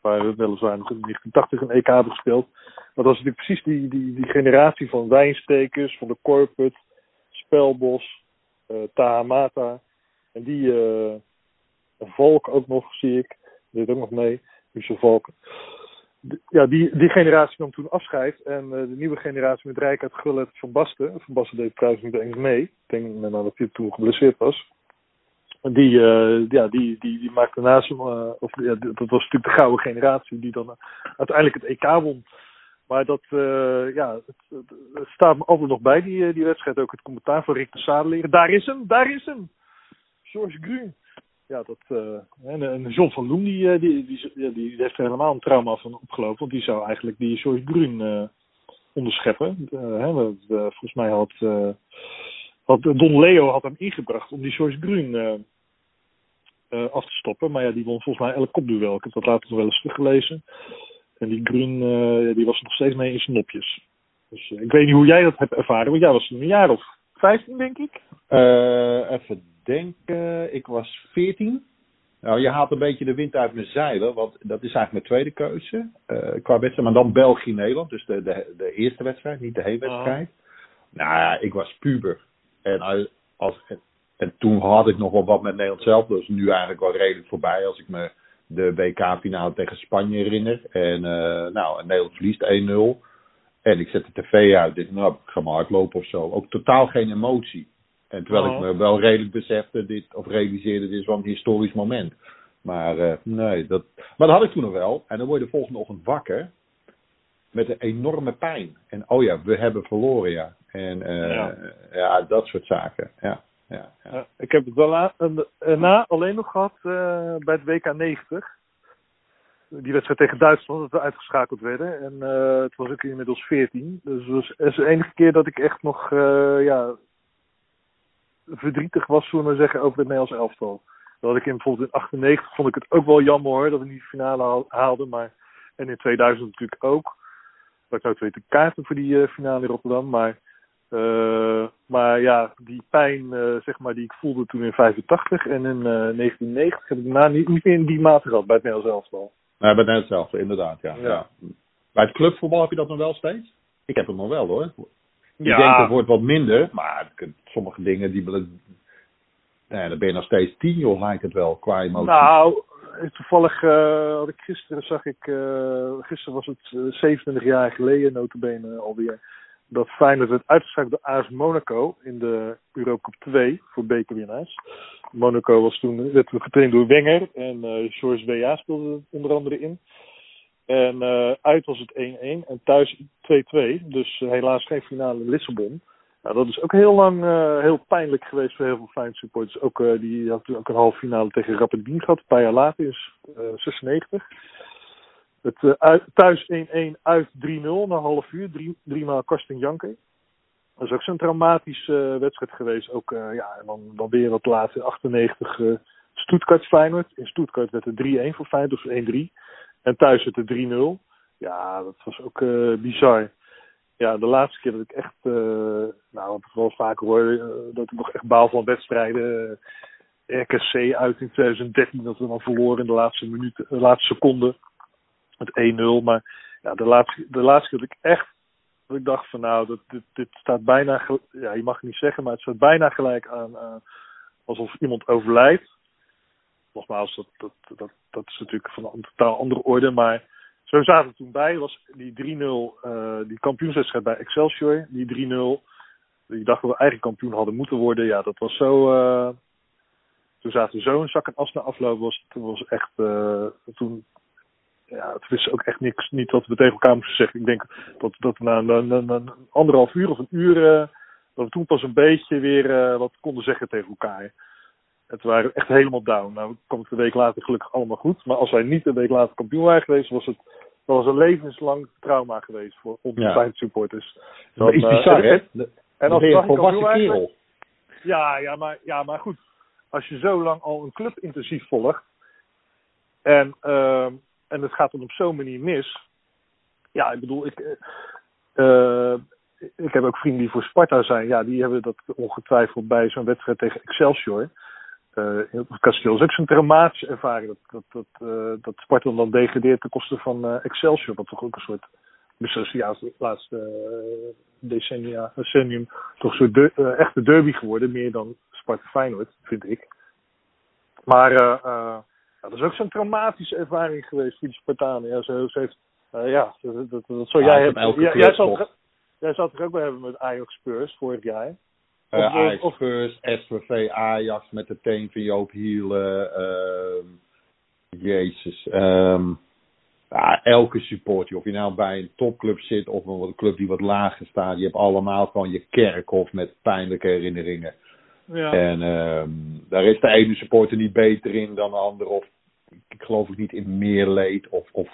Waar we weliswaar nog in 1980 een EK hebben gespeeld. Maar dat was natuurlijk precies die, die, die generatie van wijnstekers, van de Corput, Spelbos, uh, Tahamata. En die uh, Valk ook nog, zie ik. Deed ook nog mee. Michel Valk. Ja, die, die generatie nam toen afscheid. En uh, de nieuwe generatie met Rijkaard, Gullet, Van Basten. Van Basten deed trouwens niet mee. Ik denk dat hij toen geblesseerd was. Die, uh, ja, die, die, die maakte naast hem, uh, of ja, dat was natuurlijk de gouden generatie die dan uiteindelijk het EK won. Maar dat, ja, het, staat me altijd nog bij, die, die wedstrijd. Ook het commentaar van Rick de. Daar is hem, daar is hem! George Grun. Ja, dat, uh, en, en John van Loen, die, die, die, die, die heeft er helemaal een trauma van opgelopen. Want die zou eigenlijk die George Grun uh, onderscheppen. hè, volgens mij had, had Don Leo had hem ingebracht om die George Grun af te stoppen. Maar ja, die won volgens mij elk kopduel. Ik heb dat later nog wel eens teruggelezen. En die Grun, uh, die was nog steeds mee in zijn nopjes. Dus ik weet niet hoe jij dat hebt ervaren, want jij was een jaar of 15, denk ik? Uh, even denken, ik was 14. Nou, je haalt een beetje de wind uit mijn zeilen, want dat is eigenlijk mijn tweede keuze. qua wedstrijd, maar dan België-Nederland, dus de, de, de eerste wedstrijd, niet de heenwedstrijd. Oh. Nou ja, ik was puber. En, als, en toen had ik nog wel wat met Nederland zelf, dus nu eigenlijk wel redelijk voorbij als ik me de WK-finale tegen Spanje herinner. En uh, nou, Nederland verliest 1-0. En ik zet de tv uit. Dit, nou, ik ga maar hardlopen of zo. Ook totaal geen emotie. En terwijl oh. ik me wel redelijk besefte, dit, of realiseerde, dit is wel een historisch moment. Maar uh, nee, dat, maar dat had ik toen nog wel. En dan word je de volgende ochtend wakker. met een enorme pijn. En oh ja, we hebben verloren, ja. En eh, Ja. ja. dat soort zaken. Ja, ja, ik heb het wel daarna alleen nog gehad eh, bij het WK 90. Die wedstrijd tegen Duitsland, dat we uitgeschakeld werden. En eh, het was ook inmiddels 14. Dus het was is de enige keer dat ik echt nog eh, ja, verdrietig was, zullen maar zeggen, over het Nederlands elftal. Dat ik in bijvoorbeeld in 98 vond ik het ook wel jammer hoor, dat we niet de finale haal- haalden. Maar, en in 2000 natuurlijk ook. Dat ik nou twee te kaarten voor die eh, finale in Rotterdam. Maar maar ja, die pijn zeg maar, die ik voelde toen in 85 en in eh, 1990 heb ik daarna niet, niet meer in die mate gehad bij het Nederlands elftal. Nou, bij net hetzelfde, inderdaad. Ja. Bij het clubvoetbal heb je dat nog wel steeds? Ik heb het nog wel hoor. Ik Ja. denk het wordt wat minder, maar sommige dingen die. Nee, dan ben je nog steeds tien, joh, lijkt het wel, qua emotie. Nou, toevallig eh, had ik gisteren, zag ik, eh, gisteren was het eh, 27 jaar geleden, notabene alweer, dat Feyenoord werd uitgeschakeld door AS Monaco in de Eurocup 2 voor bekerwinnaars. Monaco was toen, werd getraind door Wenger en eh George W.A. speelde er onder andere in. En eh, uit was het 1-1 en thuis 2-2. Dus helaas geen finale in Lissabon. Nou, dat is ook heel lang eh, heel pijnlijk geweest voor heel veel Feyenoord supporters. Ook, die had toen ook een halve finale tegen Rapid Wien gehad, een paar jaar later, in eh 96. Het, eh, thuis 1-1, uit 3-0 na half uur. Drie, drie maal Karsten Janke. Dat is ook zo'n traumatische eh, wedstrijd geweest. Ook, eh, ja, dan, dan weer wat later, in 98, eh Stuttgart Feyenoord. In Stuttgart werd het 3-1 voor Feyenoord, dus 1-3. En thuis werd het 3-0. Ja, dat was ook bizar. Ja, de laatste keer dat ik echt, nou, wat ik wel vaker hoor, dat ik nog echt baal van wedstrijden. RKC uit in 2013, dat we dan verloren in de laatste minuut, de laatste seconde. Met 1-0. Maar ja, de laatste, de laatste keer dat ik echt, dat ik dacht van nou, dat, dit, staat bijna, ja, je mag het niet zeggen, maar het staat bijna gelijk aan, alsof iemand overlijdt. Nogmaals, dat, dat, dat, dat is natuurlijk van een totaal andere orde, maar zo zaten we toen bij. was die 3-0, eh, die kampioenswedstrijd bij Excelsior. Die 3-0, die dachten we eigenlijk kampioen hadden moeten worden. Ja, dat was zo. eh, toen zaten we zo in zak en as na afloop. Was, toen was echt. eh, toen, ja, het wist ook echt niks, niet wat we tegen elkaar moesten zeggen. Ik denk dat, dat na, na, na, na een anderhalf uur of een uur. eh, dat we toen pas een beetje weer eh, wat konden zeggen tegen elkaar. Het waren echt helemaal down. Nou kwam het een week later gelukkig allemaal goed. Maar als wij niet een week later kampioen waren geweest, was het dat was een levenslang trauma geweest voor onze Ja. Supporters. dat is bizar, eh, hè? en- als een volwassen kerel. ja, ja, maar, ja, maar goed. Als je zo lang al een club intensief volgt. En, ehm, en het gaat dan op zo'n manier mis. Ja, ik bedoel, ik, eh, ik heb ook vrienden die voor Sparta zijn. Ja, die hebben dat ongetwijfeld bij zo'n wedstrijd tegen Excelsior. Eh in het kasteel is ook zo'n dramatische ervaring. Dat, dat, dat, eh, dat Sparta dan degradeert ten koste van Excelsior. Wat toch ook een soort, dus ja, de laatste decennia, decennium, toch soort de, echte derby geworden. Meer dan Sparta Feyenoord, vind ik. Maar dat is ook zo'n traumatische ervaring geweest voor die Spartanen. Ja, zo, zo heeft, eh, ja, dat, dat, Ja, jij hebben. Jij, jij, het, jij zal het er ook bij hebben met Ajax Spurs vorig jaar. Eh, Of- Ajax of- First, SVV Ajax met de teen van Joop Hielen. ehm, jezus. ehm, ja, elke supporter, of je nou bij een topclub zit of een club die wat lager staat, je hebt allemaal gewoon je kerkhof met pijnlijke herinneringen. Ja. En ehm, daar is de ene supporter niet beter in dan de andere. Of ik geloof ook niet in meer leed of, of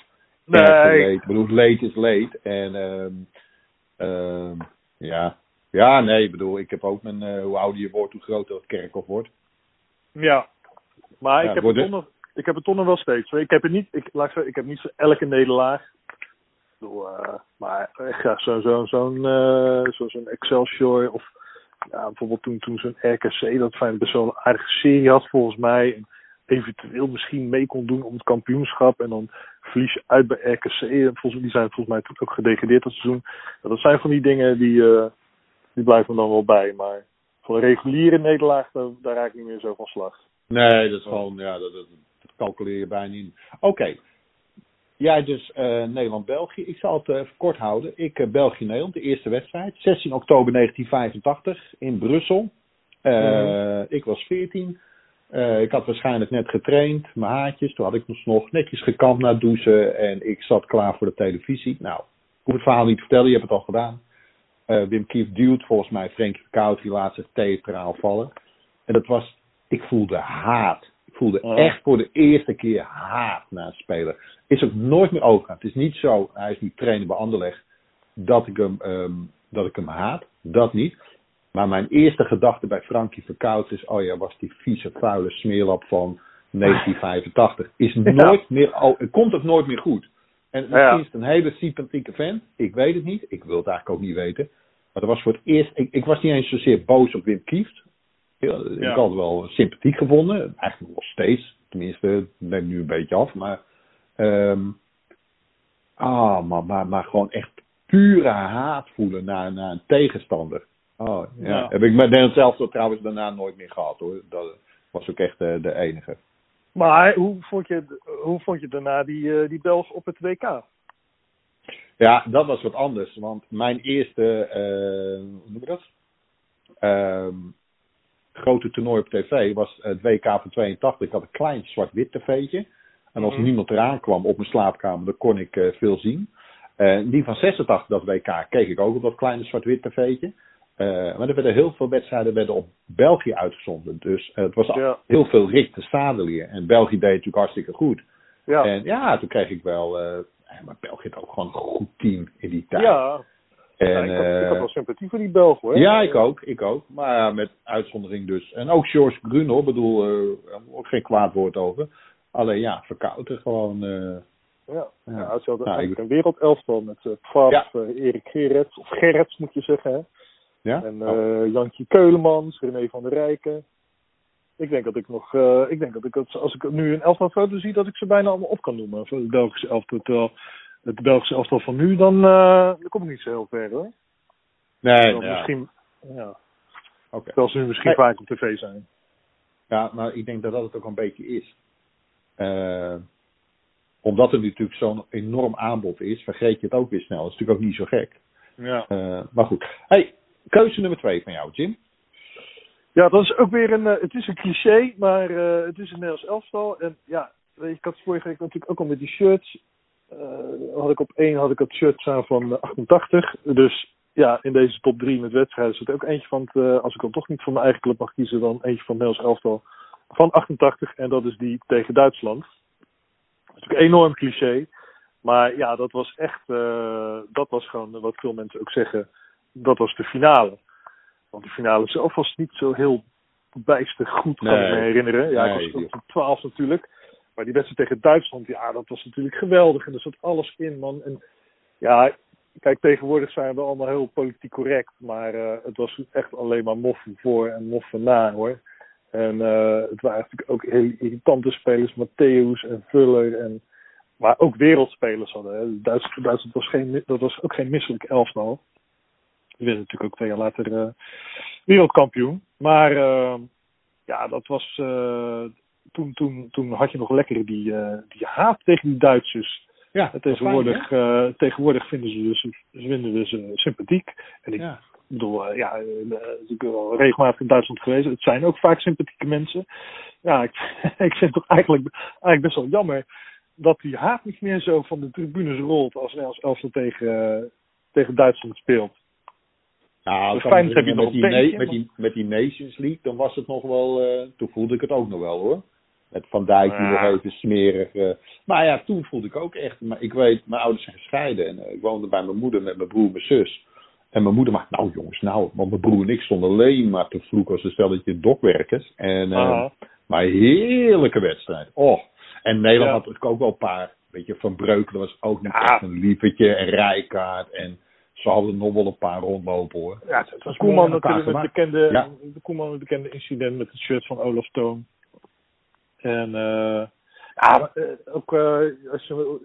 Nee. leed. Ik bedoel, leed is leed. En ehm, ehm, ja. ja, nee, ik bedoel, ik heb ook mijn, eh, hoe ouder je wordt, hoe groter het kerkhof wordt. Ja, maar Ja, ik, heb het nog, ik heb het nog wel steeds. Ik heb het niet, ik, laat ik, zeggen, ik heb niet zo elke nederlaag. Ik bedoel, eh, maar echt ja, zo'n zo, zo'n eh, zo, zo'n Excelsior of ja, bijvoorbeeld toen, toen zo'n RKC dat fijn best wel een aardige serie had volgens mij. En eventueel misschien mee kon doen om het kampioenschap. En dan verlies je uit bij RKC. En volgens, die zijn volgens mij toen ook gedegradeerd dat seizoen. Ja, dat zijn van die dingen die, eh, die blijven me dan wel bij. Maar voor een reguliere nederlaag, daar, daar raak ik niet meer zo van slag. Nee, dat is gewoon, ja, dat, dat, dat calculeer je bijna niet. Oké. Jij dus eh, Nederland-België. Ik zal het eh, even kort houden. Ik eh, België-Nederland, de eerste wedstrijd. 16 oktober 1985 in Brussel. Eh, Ik was 14. Eh, ik had waarschijnlijk net getraind, mijn haartjes. Toen had ik dus nog netjes gekamd na douchen. En ik zat klaar voor de televisie. Nou, hoef het verhaal niet te vertellen, je hebt het al gedaan. Eh, Wim Kief duwt volgens mij Frenkie Verkout, die laat zich theatraal vallen. En dat was, ik voelde haat. Ik voelde Ja. echt voor de eerste keer haat naar een speler. Is ook nooit meer overgaan. Het is niet zo, hij is nu trainer bij Anderlecht, dat ik hem, ehm, dat ik hem haat. Dat niet. Maar mijn eerste gedachte bij Frankie Verkout is, oh ja, was die vieze, vuile smeerlap van 1985. Is nooit meer, al, het komt ook nooit meer goed. En misschien Ja. is het een hele sympathieke vent. Ik weet het niet. Ik wil het eigenlijk ook niet weten. Maar dat was voor het eerst. Ik, ik was niet eens zozeer boos op Wim Kieft. Ik Ja. had het wel sympathiek gevonden. Eigenlijk nog steeds. Tenminste, ik ben nu een beetje af. Maar. ehm, ah, maar, maar, maar gewoon echt pure haat voelen naar, naar een tegenstander. Oh, ja. Ja. Heb ik met zelf trouwens daarna nooit meer gehad hoor. Dat was ook echt de, de enige. Maar hoe vond je, hoe vond je daarna die, eh, die Belg op het WK? Ja, dat was wat anders. Want mijn eerste, eh, hoe noem je dat? Ehm, grote toernooi op tv was het WK van 82. Ik had een klein zwart-wit tv'tje. En als Mhm. niemand eraan kwam op mijn slaapkamer, dan kon ik eh, veel zien. Eh, die van 86, dat WK, keek ik ook op dat kleine zwart-wit tv'tje. Eh, maar er werden heel veel wedstrijden werden op België uitgezonden. Dus eh, het was Ja. heel veel Rick de Stadelier. En België deed natuurlijk hartstikke goed. Ja, En ja, toen kreeg ik wel. eh, maar België had ook gewoon een goed team in die tijd. ja. en, Ja, ik, had, ik had wel sympathie voor die Belg hoor. ja, ik ook, ik ook. Maar met uitzondering dus. En ook George Grun hoor, bedoel, ook geen kwaad woord over. Alleen ja, verkouden gewoon. Ja, Ja. ja. ze hadden Nou, eigenlijk een wereldelftal met uh, Pfaff, Ja. Erik Gerrits, of Gerrits moet je zeggen. Hè? Ja? En Oh. eh Jantje Keulemans, René van der Rijken. Ik denk dat ik nog, eh, ik denk dat ik als ik nu een elftal foto zie, dat ik ze bijna allemaal op kan noemen. Het Belgische elftal, terwijl het Belgische elftal van nu, dan, eh, dan kom ik niet zo heel ver hoor. nee, ja. misschien, ja, oké. terwijl ze nu misschien vaak op tv zijn. Ja, maar ik denk dat dat het ook een beetje is. Eh, omdat er natuurlijk zo'n enorm aanbod is, vergeet je het ook weer snel. Dat is natuurlijk ook niet zo gek. Ja. Eh, maar goed. Hey, keuze nummer twee van jou, Jim. Ja, dat is ook weer een. eh, het is een cliché, maar eh, het is een Nederlands elftal. En ja, weet je, ik had vorige week natuurlijk ook al met die shirts. eh, had ik op één had ik het shirt staan van eh, 88. Dus ja, in deze top drie met wedstrijden zit ook eentje van. Het, als ik dan toch niet voor mijn eigen club mag kiezen, dan eentje van het Nederlands elftal van 88. En dat is die tegen Duitsland. Dat is natuurlijk een enorm cliché. Maar ja, dat was echt. dat was gewoon wat veel mensen ook zeggen. Dat was de finale. Want de finale zelf was niet zo heel bijster goed, kan Nee. ik me herinneren. Ja, Nee, ik was op 12 natuurlijk. Maar die wedstrijd tegen Duitsland, ja, dat was natuurlijk geweldig. En er zat alles in, man. En ja, kijk, tegenwoordig zijn we allemaal heel politiek correct. Maar eh, het was echt alleen maar moffen voor en moffen na, hoor. En eh, het waren natuurlijk ook hele irritante spelers, Matthäus en Vuller. En, maar ook wereldspelers hadden. Hè. Duitsland, Duitsland was geen, dat was ook geen misselijk elftal. Die werden natuurlijk ook twee jaar later eh, wereldkampioen. Maar eh, ja, dat was. eh, toen, toen, toen had je nog lekker die, die haat tegen die Duitsers. Ja, En tegenwoordig, tegenwoordig vinden ze dus vinden we ze sympathiek. En ik Ja. bedoel, ja, eh, ik ben wel regelmatig in Duitsland geweest. Het zijn ook vaak sympathieke mensen. Ja, ik, ik vind het toch eigenlijk, eigenlijk best wel jammer dat die haat niet meer zo van de tribunes rolt als Nederlands elftal tegen, eh, tegen Duitsland speelt. Nou, Dus fijn heb je met nog die, beetje, met, die, met die Nations League, dan was het nog wel, eh, toen voelde ik het ook nog wel hoor. Met Van Dijk die nog even smerig. eh. maar ja, toen voelde ik ook echt, maar ik weet, mijn ouders zijn gescheiden. En eh, ik woonde bij mijn moeder met mijn broer en mijn zus. En mijn moeder maakt, nou jongens, nou, want mijn broer en ik stonden alleen maar te vloeken als een stelletje dokwerkers. En, eh, Aha. maar heerlijke wedstrijd. Oh. En Nederland Ja. had natuurlijk ook wel een paar. Weet je, Van Breukelen was ook niet Ja. echt een lievertje. En Rijkaard. En ze hadden nog wel een paar rondlopen hoor. Ja, het was Koeman natuurlijk het gemaakt. bekende, Ja. de Koeman het bekende incident met het shirt van Olaf Toon. En eh ja, maar, eh, ook eh, als je,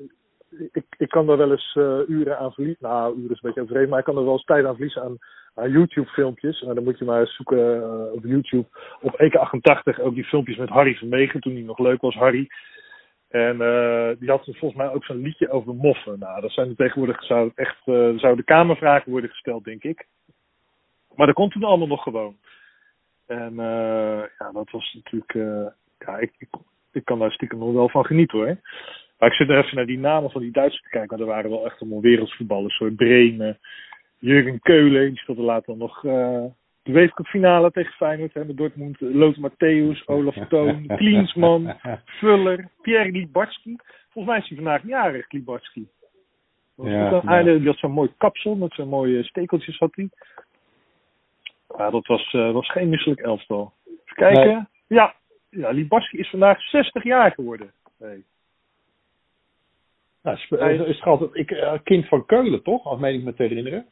ik, ik kan daar wel eens eh, uren aan verliezen. Nou, uren is een beetje overdreven, maar ik kan er wel eens tijd aan verliezen aan, aan YouTube-filmpjes. En dan moet je maar eens zoeken eh, op YouTube. Op EK88 ook die filmpjes met Harry Vermegen, toen hij nog leuk was, Harry. En eh, die had volgens mij ook zo'n liedje over moffen. Nou, dat zijn er tegenwoordig zou echt eh, zouden kamervragen worden gesteld, denk ik. Maar dat kon toen allemaal nog gewoon. En eh, ja, dat was natuurlijk. ja, ik, ik, ik kan daar stiekem nog wel van genieten hoor. Maar ik zit er even naar die namen van die Duitsers te kijken. Maar er waren wel echt allemaal wereldvoetballers. Zoals Bremen, Jurgen Keulen. Die speelde later nog de wereldcupfinale tegen Feyenoord. Met Dortmund. Lothar Matthäus, Olaf Toon, Klinsman, Vuller, Pierre Libatski. Volgens mij is hij vandaag jarig, Libatski. Ja, ja. Die had zo'n mooi kapsel met zo'n mooie stekeltjes had hij. Ja, dat was, uh, was geen misselijk elftal. Even kijken. Nee. Ja, ja Libatski is vandaag 60 jaar geworden. Nee. Nou, is, is altijd ik, uh, kind van Keulen, toch? Als meen ik me te herinneren.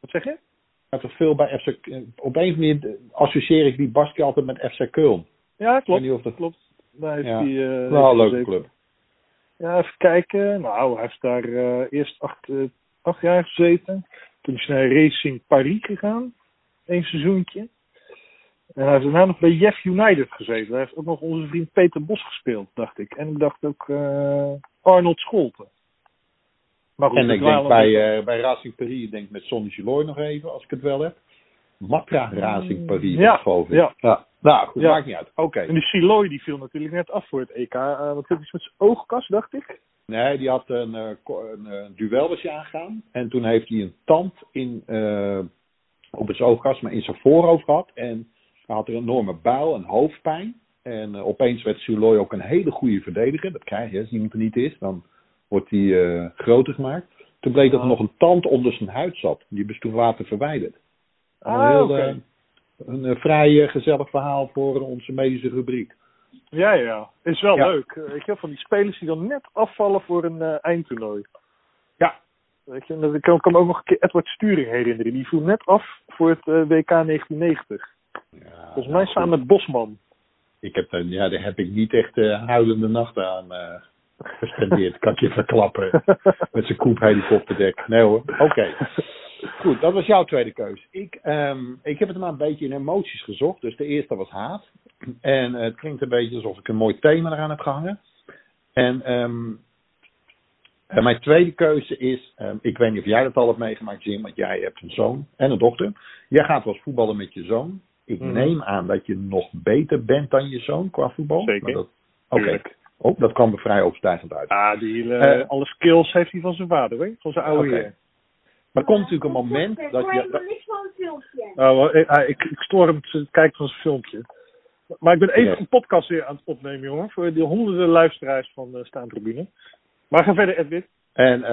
Wat zeg je? Ja, toch veel bij FC... Op een manier associeer ik die Baski altijd met FC Keulen. Ja, klopt. Niet of dat... klopt. Daar heeft ja. die, uh, nou, leuke club. Ja, even kijken. Nou, hij heeft daar uh, eerst acht, uh, acht jaar gezeten. Toen is hij naar Racing Paris gegaan. Eén seizoentje. En hij heeft daarna nog bij Jeff United gezeten. Hij heeft ook nog onze vriend Peter Bos gespeeld, dacht ik. En ik dacht ook Arnold Scholten. Maar goed, en ik denk bij, uh, bij Racing Paris, denk met Sonny Giloy nog even, als ik het wel heb. Matra Racing Paris, ja, geloof ik. Ja. ja. Nou, goed, ja. maakt niet uit. Oké. Okay. En die Siloy die viel natuurlijk net af voor het EK. Uh, wat heeft iets met zijn oogkas, dacht ik? Nee, die had een, een, een duelbesje aangegaan. En toen heeft hij een tand in, uh, op het oogkas, maar in zijn voorhoofd gehad. En hij had er een enorme buil en hoofdpijn. En uh, opeens werd Siloy ook een hele goede verdediger. Dat krijg je als iemand er niet is. Dan wordt hij uh, groter gemaakt. Toen bleek dat er nog een tand onder zijn huid zat. Die is toen later verwijderd. Ah, een heel, okay. een, vrij gezellig verhaal voor onze medische rubriek. Ja, ja. Is wel ja. leuk. Weet je, van die spelers die dan net afvallen voor een uh, eindtoernooi. Ja. Weet je, ik kan, me ook nog een keer Edward Sturing herinneren. Die viel net af voor het uh, WK 1990. Ja, Volgens mij samen met Bosman. Ik heb, ja, daar heb ik niet echt uh, huilende nachten aan gespendeerd. kan ik je verklappen. Met zijn koep helikopterdek. Nee hoor. Oké. Okay. Goed, dat was jouw tweede keus. Ik, um, ik heb het maar een beetje in emoties gezocht. Dus de eerste was haat. En uh, het klinkt een beetje alsof ik een mooi thema eraan heb gehangen. En um, uh, mijn tweede keuze is, um, ik weet niet of jij dat al hebt meegemaakt Jim, want jij hebt een zoon en een dochter. Jij gaat wel eens voetballen met je zoon. Ik mm. neem aan dat je nog beter bent dan je zoon qua voetbal. Zeker. Oké. Okay. Oh, dat kwam er vrij overstijgend uit. Ah, die hele, uh, alle skills heeft hij van zijn vader, hè? van zijn oude okay. heer. Maar er komt natuurlijk een moment dat je. Dat... Oh, ik, ik, ik stoor hem te kijken van zijn filmpje. Maar ik ben even een podcast weer aan het opnemen, jongen. Voor die honderden luisteraars van de Staantribune. Maar ga verder, Edwin. En uh,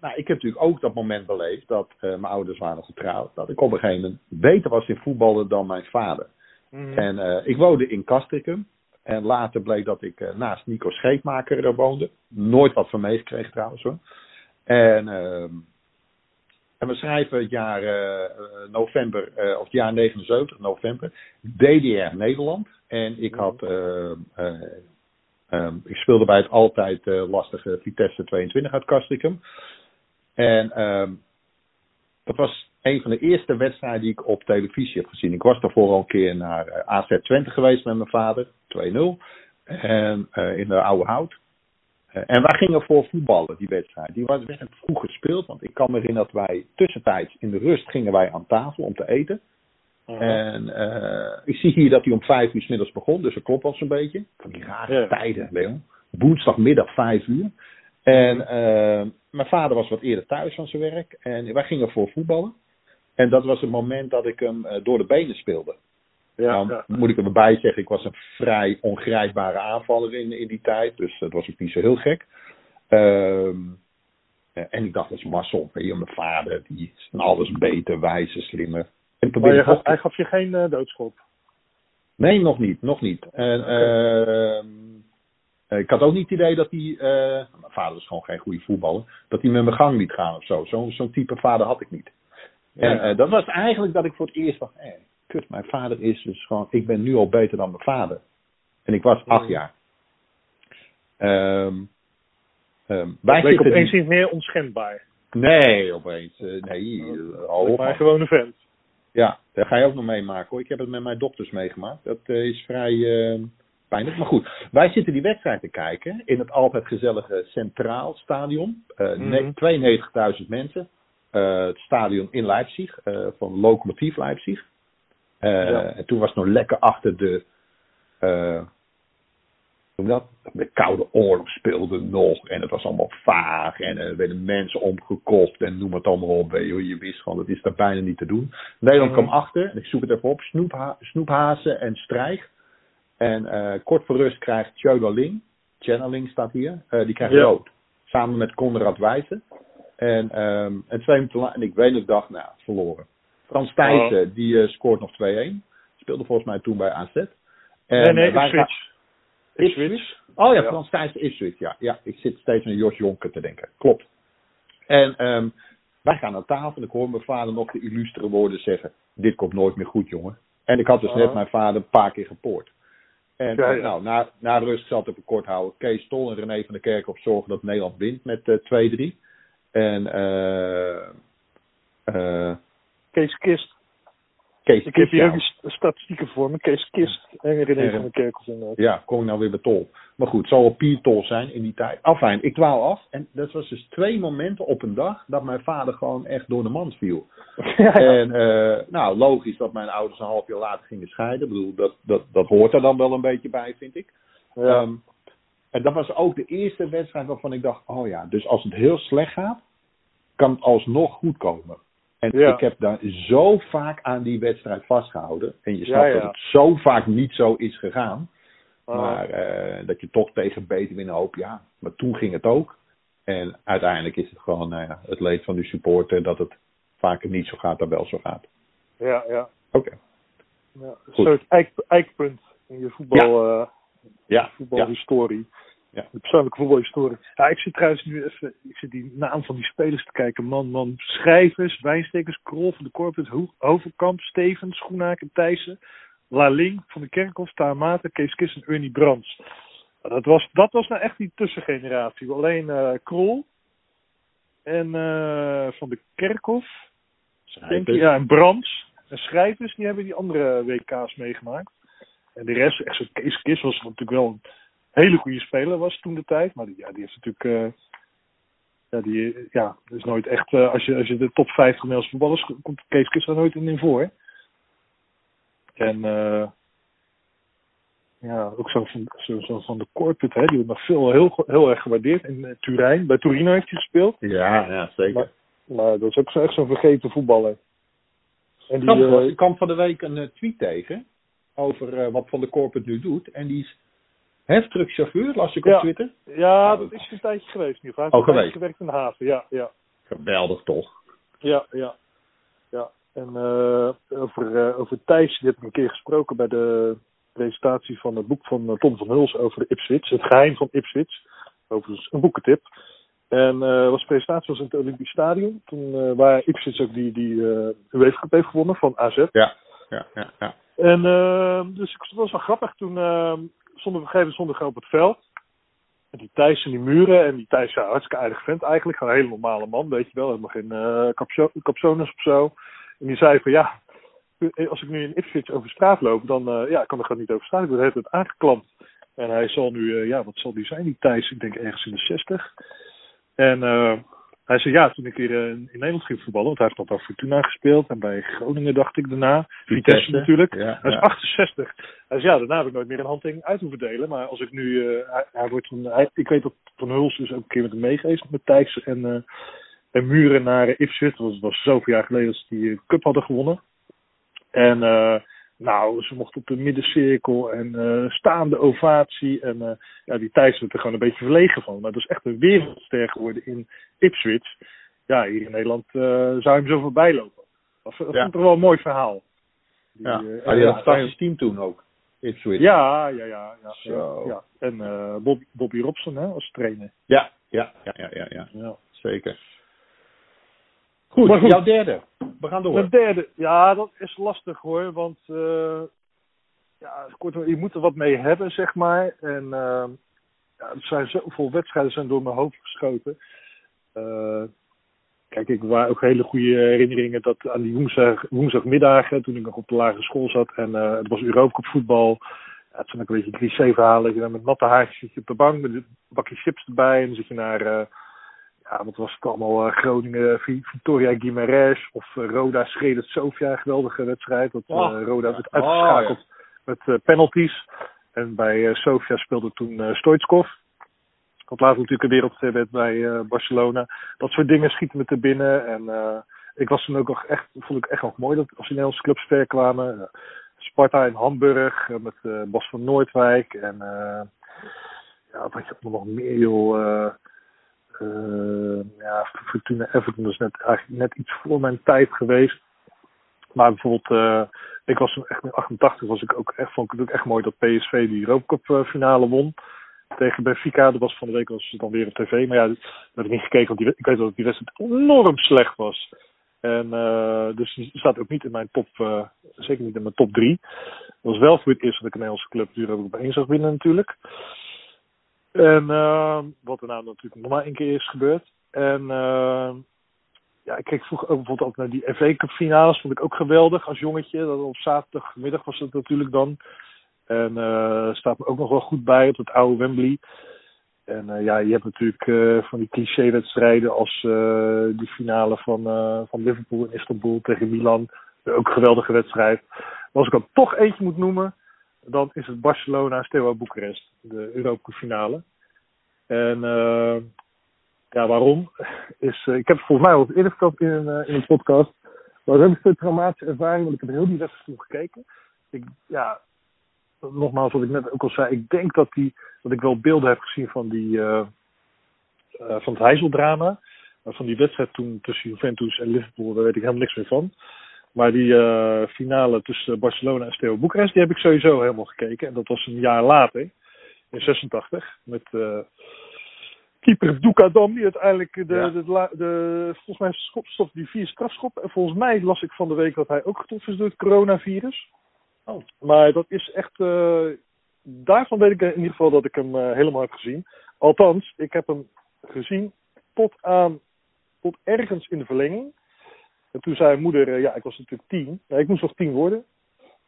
nou, ik heb natuurlijk ook dat moment beleefd dat uh, mijn ouders waren getrouwd. Dat ik op een gegeven moment beter was in voetballen dan mijn vader. Mm. En uh, ik woonde in Castricum. En later bleek dat ik naast Nico Scheepmaker woonde. Nooit wat van meegekregen trouwens hoor. En ehm, en we schrijven het jaar uh, november, of het jaar 79, november, DDR Nederland. En ik had, uh, um, ik speelde bij het altijd lastige Vitesse 22 uit Castricum. En um, dat was een van de eerste wedstrijden die ik op televisie heb gezien. Ik was daarvoor al een keer naar AZ Twente geweest met mijn vader, 2-0. En in de oude hout. Uh, en wij gingen voor voetballen, die wedstrijd. Die was werd vroeg gespeeld, want ik kan me herinneren dat wij tussentijds in de rust gingen wij aan tafel om te eten. Uh -huh. En ik zie hier dat hij om vijf uur s middags begon, dus dat klopt wel zo'n beetje. Van die rare tijden, Leon. Woensdagmiddag vijf uur. En uh, mijn vader was wat eerder thuis van zijn werk en wij gingen voor voetballen. En dat was het moment dat ik hem door de benen speelde. Ja, nou, ja. moet ik erbij zeggen, ik was een vrij ongrijpbare aanvaller in, in die tijd. Dus dat was ook niet zo heel gek. Um, en ik dacht, dat is Marcel, mijn vader, die is alles beter, wijzer, slimmer. En maar je gaf, hij gaf je geen uh, doodschop? Nee, nog niet, nog niet. En, okay. uh, ik had ook niet het idee dat hij, uh, mijn vader is gewoon geen goede voetballer, dat hij met mijn gang liet gaan of zo. Zo'n zo type vader had ik niet. Ja. En dat was eigenlijk dat ik voor het eerst dacht, eh, kut, mijn vader is dus gewoon, ik ben nu al beter dan mijn vader. En ik was acht jaar. Um, um, wij bleek opeens niet meer onschendbaar. Nee, opeens. Uh, nee, al Maar gewoon een vent. Ja, daar ga je ook nog meemaken hoor. Ik heb het met mijn dochters meegemaakt. Dat uh, is vrij uh, pijnlijk. Maar goed, wij zitten die wedstrijd te kijken in het altijd gezellige Centraal Stadion. Mhm. 92.000 mensen. Uh, het stadion in Leipzig, uh, van Lokomotief Leipzig. Uh, Ja. En toen was het nog lekker achter de, toen dat, de Koude Oorlog speelde nog en het was allemaal vaag en er werden mensen omgekocht en noem het allemaal op. Je, je wist gewoon, dat is daar bijna niet te doen. Nederland kwam achter, en ik zoek het even op, Snoepha, Snoephazen en Strijg. En kort voor rust krijgt Tjödaling, Channeling staat hier, die krijgt Ja. rood. Samen met Konrad Wijzen. En, um, lang, en ik weet nog, dacht, nou, verloren. Frans Thijssen, die uh, scoort nog 2-1. Speelde volgens mij toen bij AZ. En, nee, nee, eh, wij Ipswich. gaan- Ipswich. Oh ja, Ja. Frans Thijssen Ipswich, ja. ja. Ik zit steeds aan Jos Jonker te denken. Klopt. En ehm, wij gaan aan tafel en ik hoor mijn vader nog de illustere woorden zeggen. Dit komt nooit meer goed, jongen. En ik had dus net mijn vader een paar keer gepoord. En Ja, eh, ja. nou, na, na rust zat ik kort houden. Kees Tol en René van der Kerkhoff zorgen dat Nederland wint met eh 2-3. En eh eh Kees Kist. Kees Ik heb hier ook st- statistieken voor me. Kees Kist en René Ja. van der Kerkhoff inderdaad. Ja, kom ik nou weer bij Tol. Maar goed, het zal wel Pier-Tol zijn in die tijd. Afijn, ik dwaal af. En dat was dus twee momenten op een dag dat mijn vader gewoon echt door de mand viel. Ja, ja. En eh, nou, logisch dat mijn ouders een half jaar later gingen scheiden. Ik bedoel, dat, dat, dat hoort er dan wel een beetje bij, vind ik. Ja. En dat was ook de eerste wedstrijd waarvan ik dacht, oh ja, dus als het heel slecht gaat, kan het alsnog goed komen. En Ja. ik heb daar zo vaak aan die wedstrijd vastgehouden. En je snapt ja. dat het zo vaak niet zo is gegaan. Ah. Maar eh, dat je toch tegen beter winnen hoopt, ja. Maar toen ging het ook. En uiteindelijk is het gewoon nou ja, het leed van de supporter dat het vaker niet zo gaat dan wel zo gaat. ja, ja. Oké. ja. Een soort eik, eikpunt in je voetbal, eh, ja, voetbalhistorie. Ja. De persoonlijke voetbalhistorie. Ja, ik zit trouwens nu even, ik zit die naam van die spelers te kijken. Man, man, Schrijvers, Wijnstekers, Krol van de Ho- Hovenkamp, Stevens, Schoenaken, Thijssen, Laling van de Kerkhoff, Taamate, Kees Kist en Ernie Brands. Dat was, dat was nou echt die tussengeneratie. Alleen eh Krol en eh, van de Kerkhoff, denk ik, ja, en Brands en Schrijvers, die hebben die andere WK's meegemaakt. En de rest, echt zo Kees Kist was natuurlijk wel een hele goede speler was toen de tijd. Maar die, ja, die heeft natuurlijk. eh, ja, die ja, is nooit echt. eh, als, je, als je de top 50 Nederlandse voetballers. komt Kees Kist daar nooit in voor. En. eh ja, ook zo van, zo, zo van de Corput, hè, die wordt nog veel, heel, heel erg gewaardeerd. In Turijn, bij Torino heeft hij gespeeld. Ja, ja zeker. Maar, maar dat is ook zo, echt zo'n vergeten voetballer. En die, ik kwam van de week een tweet tegen over eh, wat Van de Korp het nu doet. En die is heftruckchauffeur, las ik op Ja. Twitter. ja, Nou, dat is een tijdje geweest nu. Hij heeft Oh, geweest. gewerkt in de haven, ja, ja. Geweldig toch? Ja, ja. ja. En eh, over, eh, over Thijs, die heb ik een keer gesproken bij de presentatie van het boek van Tom van Huls over de Ipswich. Het geheim van Ipswich. Overigens een boekentip. En was de presentatie was in het Olympisch Stadion. Toen, waar Ipswich ook die, die UEFA Cup heeft gewonnen van AZ. Ja, ja, ja. ja. En eh, dus het was wel grappig. Toen eh, stonden we op op het veld. En die Thijs en die muren. En die Thijs, ja, hartstikke aardig vent eigenlijk. Gewoon een hele normale man, weet je wel. Helemaal geen capso- capsones of zo. En die zei van, ja, als ik nu in Ipswich over straat loop, dan eh, ja, ik kan er gewoon niet over staan. Ik word tijd aangeklampt. En hij zal nu, eh, ja, wat zal die zijn, die Thijs? Ik denk ergens in de 60. En hij zei, ja, toen ik weer eh, in Nederland ging voetballen, want hij heeft nog bij Fortuna gespeeld. En bij Groningen dacht ik daarna. Vitesse natuurlijk. Ja, Hij is ja. 68. Hij zei, ja, daarna heb ik nooit meer een handtekening uit hoeven delen. Maar als ik nu, eh, hij, hij wordt hij- ik weet dat Van Huls dus ook een keer met hem meegeweest, met Thijs en, eh, en Muren naar Ipswich. Dat was, was zoveel jaar geleden dat ze die cup hadden gewonnen. En nou, ze mochten op de middencirkel en eh, staande ovatie. En eh, ja, die Thijs werd er gewoon een beetje verlegen van. Maar dat is echt een wereldster geworden in Ipswich. Ja, hier in Nederland eh, zou hij hem zo voorbij lopen. Dat, dat Ja. vond ik toch wel een mooi verhaal. Die, ja. en die had ja, een fantastisch team toen ook. Ipswich. ja, ja, ja. ja, Zo. ja. En eh Bob, Bobby Robson hè, als trainer. ja, ja, ja, ja, ja, ja. Ja. zeker. Goed, Maar goed. jouw derde. We gaan door. De derde, ja, dat is lastig hoor. Want eh, ja, kortom, je moet er wat mee hebben, zeg maar. En eh, ja, er zijn zoveel wedstrijden zijn door mijn hoofd geschoten. Eh, kijk, ik waren ook hele goede herinneringen dat aan die woensdag, woensdagmiddagen, toen ik nog op de lagere school zat. En het was Europa voetbal. Ja, het zijn ook een beetje cliché verhalen. Je dan met natte haartjes zit je op de bank met een bakje chips erbij. En dan zit je naar, ja, wat was het allemaal, eh, Groningen, Vi- Victoria Guimarães of eh, Roda Schredet Sofia. Geweldige wedstrijd. Dat eh, Oh, Roda werd Oh, uitgeschakeld met eh, penalties. En bij eh, Sofia speelde toen uh, Stoichkov. Wat later natuurlijk een wereldster werd bij Barcelona. Dat soort dingen schieten me te binnen. En ik was toen ook nog echt, vond ik echt nog mooi dat als die Nederlandse clubs ver kwamen. Sparta in Hamburg met Bas van Noordwijk. En ja, wat had je nog meer joh. Ja, Fortuna Everton is net, eigenlijk net iets voor mijn tijd geweest. Maar bijvoorbeeld, uh, ik was echt in 88 was ik ook echt, vond ik het ook echt mooi dat PSV die Europa uh, finale won. Tegen Benfica, dat was van de week was het dan weer op tv. Maar ja, daar heb ik niet gekeken, want die, ik weet dat die wedstrijd enorm slecht was. En dus die staat ook niet in mijn top, zeker niet in mijn top 3. Dat was wel voor het eerst dat ik een Nederlandse club die er ook op zag winnen natuurlijk. En uh, wat er nou natuurlijk nog maar één keer is gebeurd. En ja, ik keek vroeger ook bijvoorbeeld ook naar die FA Cup finales. Vond ik ook geweldig als jongetje. Dat op zaterdagmiddag was het natuurlijk dan. En uh, staat me ook nog wel goed bij op het oude Wembley. En uh, ja, je hebt natuurlijk uh, van die cliché-wedstrijden als die finale van, van Liverpool in Istanbul tegen Milan. Ook een geweldige wedstrijd. Maar als ik er toch eentje moet noemen, dan is het Barcelona-Steaua Boekarest. De Europa finale. En ja, waarom? Is, uh, ik heb het volgens mij al eerder verteld in, uh, een podcast. Maar dat ik een traumatische ervaring, want ik heb heel die wedstrijd toen gekeken. Ik, ja, nogmaals, wat ik net ook al zei, ik denk dat, die, dat ik wel beelden heb gezien van, die, van het Heizeldrama. van die wedstrijd toen tussen Juventus en Liverpool, daar weet ik helemaal niks meer van. Maar die finale tussen Barcelona en Steaua Boekarest, die heb ik sowieso helemaal gekeken. En dat was een jaar later, in 86, met keeper Dukadam, die uiteindelijk de, de, de, volgens mij die vier strafschoppen. En volgens mij las ik van de week dat hij ook getroffen is door het coronavirus. Oh. Maar dat is echt, uh, daarvan weet ik in ieder geval dat ik hem uh, helemaal heb gezien. Althans, ik heb hem gezien tot aan, tot ergens in de verlenging. En toen zei moeder, uh, ja, ik was natuurlijk tien. Ik moest nog tien worden.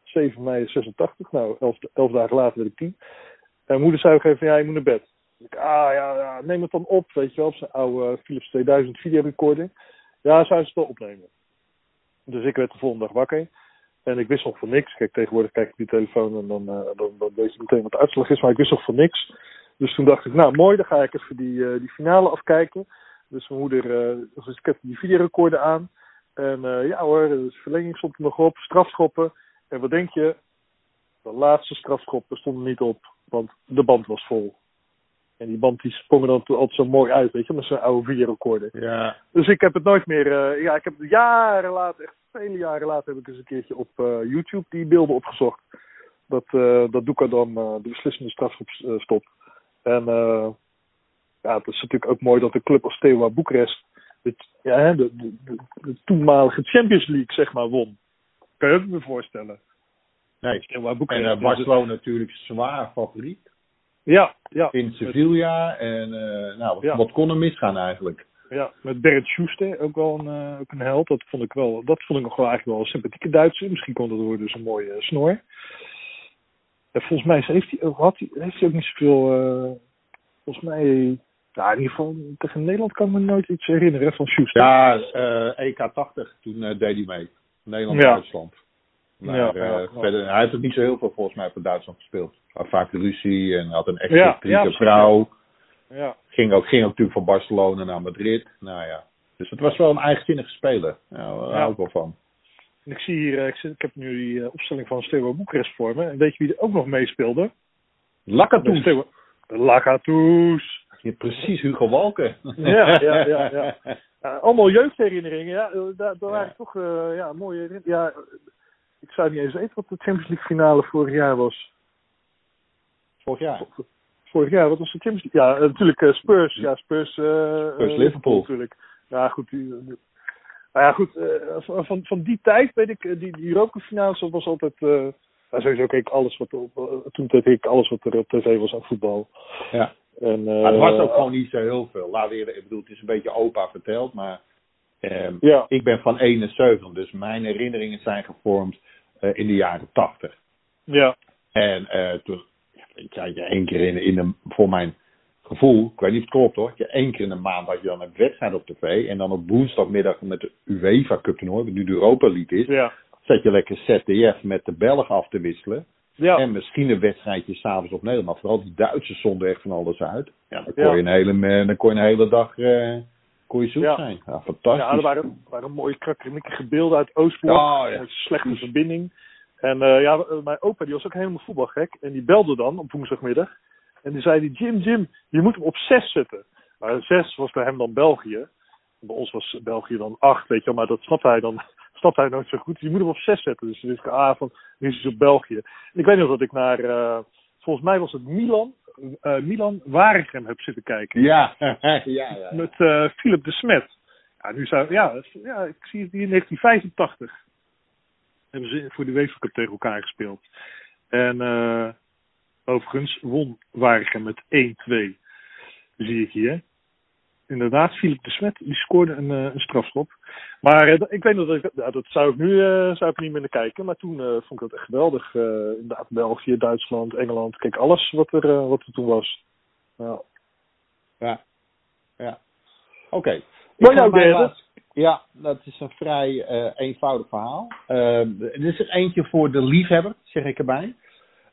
7 mei 86, nou, elf, elf dagen later werd ik tien. En moeder zei ook even, ja, je moet naar bed. Ik, ah ja, neem het dan op, weet je wel, op zijn oude Philips 2000 videorecorder. Ja, zou ze het wel opnemen. Dus ik werd de volgende dag wakker. En ik wist nog van niks. Kijk, tegenwoordig kijk ik die telefoon en dan, uh, dan, weet je meteen wat de uitslag is. Maar ik wist nog van niks. Dus toen dacht ik, nou mooi, dan ga ik even die, uh, die finale afkijken. Dus mijn moeder, dus ik heb die videorecorder aan. En ja hoor, de verlenging stond er nog op, strafschoppen. En wat denk je? De laatste strafschoppen stonden niet op, want de band was vol. En die band die sprong er dan altijd zo mooi uit, weet je, met zo'n oude videorecorder. Ja. Dus ik heb het nooit meer, uh, ja, ik heb het jaren later, echt vele jaren later, heb ik eens een keertje op uh, YouTube die beelden opgezocht. Dat, dat Doeka dan de beslissende strafschop stopt. En ja, het is natuurlijk ook mooi dat de club als Steaua Boekarest het, ja, de, de, de, de, toenmalige Champions League, zeg maar, won. Kan je me voorstellen. Nee. En Barcelona natuurlijk zwaar favoriet. Ja, ja. In Sevilla. En uh, nou, wat, wat, kon er misgaan eigenlijk? Ja, met Bernd Schuster, ook wel een, uh, ook een held. Dat vond ik wel, dat vond ik nog wel eigenlijk wel een sympathieke Duitser. Misschien kon dat door dus een mooie uh, snor. En volgens mij heeft hij, had hij, heeft hij ook niet zoveel. Uh, volgens mij. Ja, in ieder geval tegen Nederland kan ik me nooit iets herinneren van Schuster. Ja, EK80, toen deed hij mee. Nederland-Duitsland. Maar ja, ja, verder, hij heeft ook niet zo heel veel volgens mij voor Duitsland gespeeld had vaak de ruzie en had een excentrieke ja, vrouw. Ja. Ging, ook, ging ook natuurlijk van Barcelona naar Madrid. Nou ja. Dus het was wel een eigenzinnige speler. Ja, daar hou ik wel van. En ik zie hier, ik, zit, ik heb nu die uh, opstelling van Steaua Boekarest voor me. En weet je wie er ook nog meespeelde? Lakatus. Lakatus. Ja, precies, Hugo Walken. ja, ja, ja. ja. Uh, allemaal jeugdherinneringen. Ja, eh, daar, daar waren toch uh, ja, mooie herinneringen. Ja, ik zou niet eens weten wat de Champions League finale vorig jaar was. Vorig jaar? Vorig jaar, wat was de Champions League? Ja, natuurlijk uh, Spurs. Ja, Spurs, Spurs Liverpool. Natuurlijk. Ja, goed. Die, nou ja, goed. Van, van die tijd weet ik, die, die Europa was altijd... Uh, nou, sowieso keek ik alles wat op, toen keek ik alles wat er op tv was aan voetbal. Ja. En, maar het was ook gewoon niet zo heel veel. Laat weer, ik bedoel, het is een beetje opa verteld, maar um, ja. ik ben van 71, dus mijn herinneringen zijn gevormd in de jaren 80. Ja. En toen, ik je één keer in, in een, voor mijn gevoel, ik weet niet of het klopt hoor, je één keer in de maand had je dan een wedstrijd op tv. En dan op woensdagmiddag met de UEFA Cup toernooi, wat nu de Europa League is, ja. zet je lekker ZDF met de Belgen af te wisselen. Ja. En misschien een wedstrijdje s'avonds op Nederland. Maar vooral die Duitsers zonden echt van alles uit. Ja, dan kon, Ja. Je, een hele, dan kon je een hele dag eh, kon je zoek Ja. zijn. Ja, fantastisch. Ja, er waren, waren mooie krakkemikkige beelden uit Oostblok. Oh, ja. Slechte verbinding. En eh, ja, eh, mijn opa die was ook helemaal voetbalgek. En die belde dan op woensdagmiddag. En die zei, die, Jim, Jim, je moet hem op zes zetten. Maar zes was bij hem dan België. Bij ons was België dan acht, weet je wel. Maar dat snapte hij dan snapte hij nooit zo goed. Je moet hem op zes zetten. Dus ik, ah, van, nu is hij op België. En ik weet nog dat ik naar, eh, volgens mij was het Milan, eh Milan Waregem heb zitten kijken. Ja, ja, ja. Met eh, Philip de Smet. Ja, nu zou, ja, ja, ik zie het hier in 1985. Hebben ze voor de UEFA Cup tegen elkaar gespeeld. En overigens won Waregem met 1-2. Zie ik hier. Inderdaad, Philip de Smet die scoorde een, eh, een strafschop. Maar eh, ik weet nog dat ik, dat zou ik nu eh, zou ik er niet meer naar kijken. Maar toen vond ik dat echt geweldig. Inderdaad, België, Duitsland, Engeland. Kijk, alles wat er, wat er toen was. Ja. Ja. ja. Oké. Jouw derde? laatste- Ja, dat is een vrij eenvoudig verhaal. Uh, dit is er eentje voor de liefhebber, zeg ik erbij.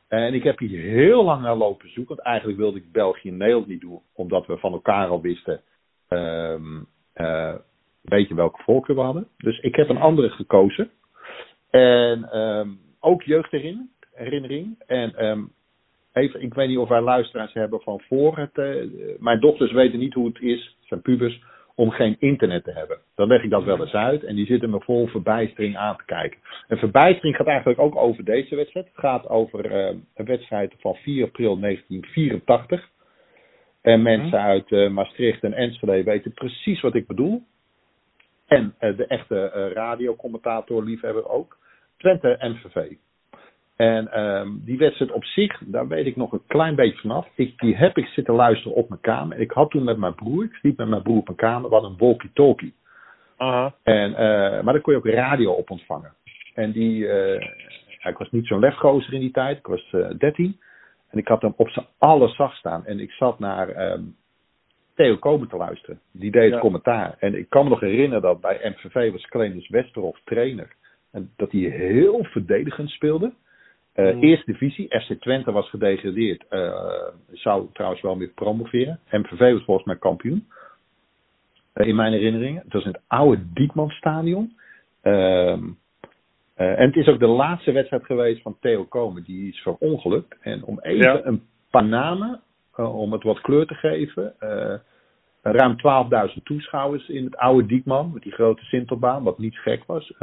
En ik heb hier heel lang naar lopen zoeken. Want eigenlijk wilde ik België en Nederland niet doen. Omdat we van elkaar al wisten weet je welke voorkeur we hadden. Dus ik heb een andere gekozen. En ehm, ook jeugdherinnering. En ehm, even, ik weet niet of wij luisteraars hebben van voor het. eh, mijn dochters weten niet hoe het is, zijn pubers, om geen internet te hebben. Dan leg ik dat wel eens uit en die zitten me vol verbijstering aan te kijken. En verbijstering gaat eigenlijk ook over deze wedstrijd. Het gaat over eh, een wedstrijd van 4 april 1984. En mensen uit eh, Maastricht en Enschede weten precies wat ik bedoel. En eh, de echte eh, radiocommentator, liefhebber ook. Twente MVV. En ehm, die wedstrijd op zich, daar weet ik nog een klein beetje vanaf. Ik, die heb ik zitten luisteren op mijn kamer. En ik had toen met mijn broer, ik sliep met mijn broer op mijn kamer, wat een walkie-talkie. En, maar daar kon je ook radio op ontvangen. En die, ik was niet zo'n lefgozer in die tijd, ik was eh 13. En ik had hem op zijn allerzacht staan. En ik zat naar ehm, Theo Komen te luisteren. Die deed het Ja. commentaar. En ik kan me nog herinneren dat bij MVV was Clemens Westerhof trainer. En dat hij heel verdedigend speelde. Eh, Mm. Eerste divisie, FC Twente was gedegradeerd. eh, zou trouwens wel weer promoveren. MVV was volgens mij kampioen. Eh, in mijn herinneringen. Het was in het oude Diekmanstadion. Ehm eh, en het is ook de laatste wedstrijd geweest van Theo Komen. Die is verongelukt. En om even Ja. een paar namen, eh, om het wat kleur te geven. eh, ruim 12.000 toeschouwers in het oude Diekman. Met die grote Sintelbaan, wat niet gek was.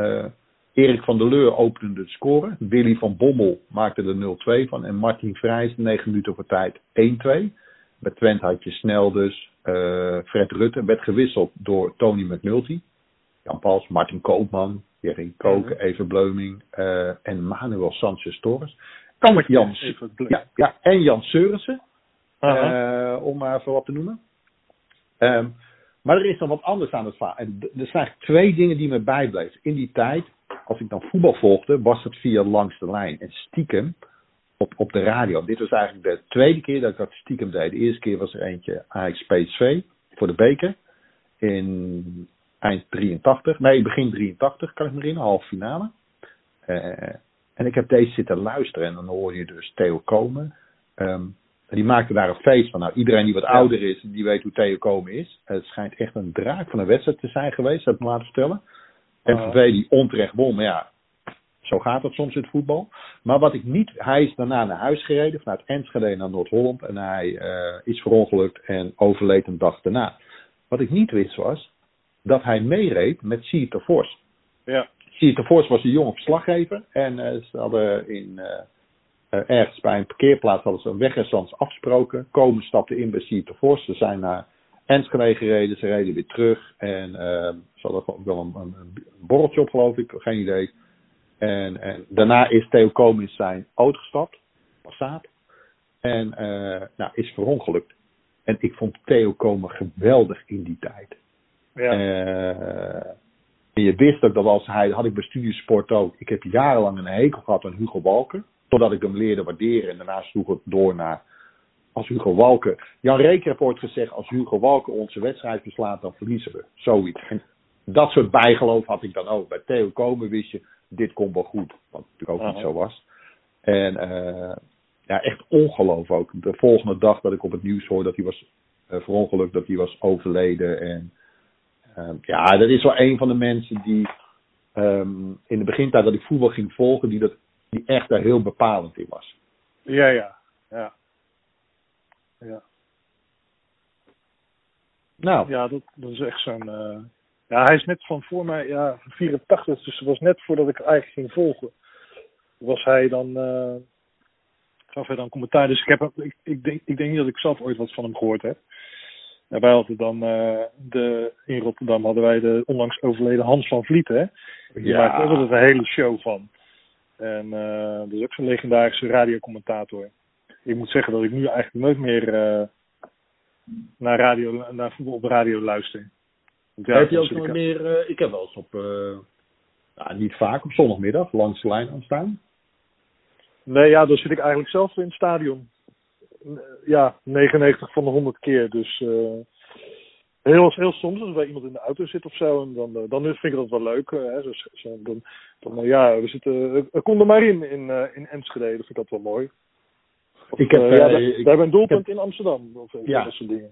Erik van der Leur opende de score. Willy van Bommel maakte er 0-2 van. En Martin Vrijs, 9 minuten voor tijd, 1-2. Bij Twente had je snel dus Fred Rutte. Werd gewisseld door Tony McNulty. Jan Pals, Martin Koopman, Jerry Koken, Even Bleuming eh, en Manuel Sanchez Torres. Kan met Jan, ja, ja, en Jan Seurissen. Eh, om maar even wat te noemen. Ehm, maar er is nog wat anders aan het verhaal. En er zijn eigenlijk twee dingen die me bijbleven. In die tijd, als ik dan voetbal volgde, was het via langs de lijn. En stiekem op, op de radio. Dit was eigenlijk de tweede keer dat ik dat stiekem deed. De eerste keer was er eentje Ajax PSV voor de beker. In eind 83. Nee, begin 83 kan ik me herinneren. Halve finale. Eh, en ik heb deze zitten luisteren. En dan hoor je dus Theo komen. Ehm, die maakte daar een feest van. Nou, iedereen die wat ouder is, die weet hoe Theo Komen is. Het schijnt echt een draak van een wedstrijd te zijn geweest, dat ik me laten vertellen. MVV die onterecht won, maar ja, zo gaat het soms in het voetbal. Maar wat ik niet, hij is daarna naar huis gereden, vanuit Enschede naar Noord-Holland. En hij eh, is verongelukt en overleed een dag daarna. Wat ik niet wist was, dat hij meereed met Siert de Vos. Ja. Vos was een jonge verslaggever. En eh, ze hadden in, eh, eh, ergens bij een parkeerplaats hadden ze een wegrestaurant afgesproken. Komen stapten in bij de Vos. Ze zijn naar Enschede gereden. Ze reden weer terug. En ze hadden wel een, een, een borreltje op geloof ik. Geen idee. En, en daarna is Theo in zijn auto gestapt. Passaat. En nou, is verongelukt. En ik vond Theo Komen geweldig in die tijd. Ja. Eh, en je wist ook dat als hij, had ik bij Studiesport ook, ik heb jarenlang een hekel gehad aan Hugo Walker. Totdat ik hem leerde waarderen en daarna sloeg het door naar als Hugo Walker. Jan Reker heeft ooit gezegd, als Hugo Walker onze wedstrijd beslaat, dan verliezen we. Zoiets. En dat soort bijgeloof had ik dan ook. Bij Theo Komen wist je, dit komt wel goed. Wat natuurlijk ook niet zo was. En uh, ja, echt ongeloof ook. De volgende dag dat ik op het nieuws hoorde dat hij was uh, verongelukt, dat hij was overleden. En uh, ja, dat is wel een van de mensen die um, in de begintijd dat ik voetbal ging volgen, die, dat, die echt daar heel bepalend in was. Ja, ja, ja. Ja. Nou. Ja, dat, dat is echt zo'n. Uh, ja, hij is net van voor mij, ja, 84, dus het was net voordat ik eigenlijk ging volgen. Was hij dan, uh, gaf hij dan commentaar. Dus ik, heb, ik, ik, denk, ik denk niet dat ik zelf ooit wat van hem gehoord heb. Wij hadden dan, uh, de, in Rotterdam hadden wij de onlangs overleden Hans van Vliet, hè. Die Ja. maakte altijd een hele show van. En uh, dat is ook zo'n legendarische radiocommentator. Ik moet zeggen dat ik nu eigenlijk nooit meer uh, naar, radio, naar voetbal op radio luister. Want heb je ook ik- meer, eh, ik heb wel eens op, eh, ja, niet vaak, op zondagmiddag langs de lijn aan staan. Nee, ja, dan zit ik eigenlijk zelf in het stadion. Ja, 99 van de 100 keer. Dus eh, heel, heel soms als bij iemand in de auto zit of zo. En dan, eh, dan vind ik dat wel leuk. eh, Hè, zo, zo, dan, dan, ja, we zitten, kom er maar in, in, in Enschede. Dat vind ik dat wel mooi. Of, Ik heb, ja, daar, ik- daar hebben een doelpunt heb- in Amsterdam. Of Ja. dat soort dingen.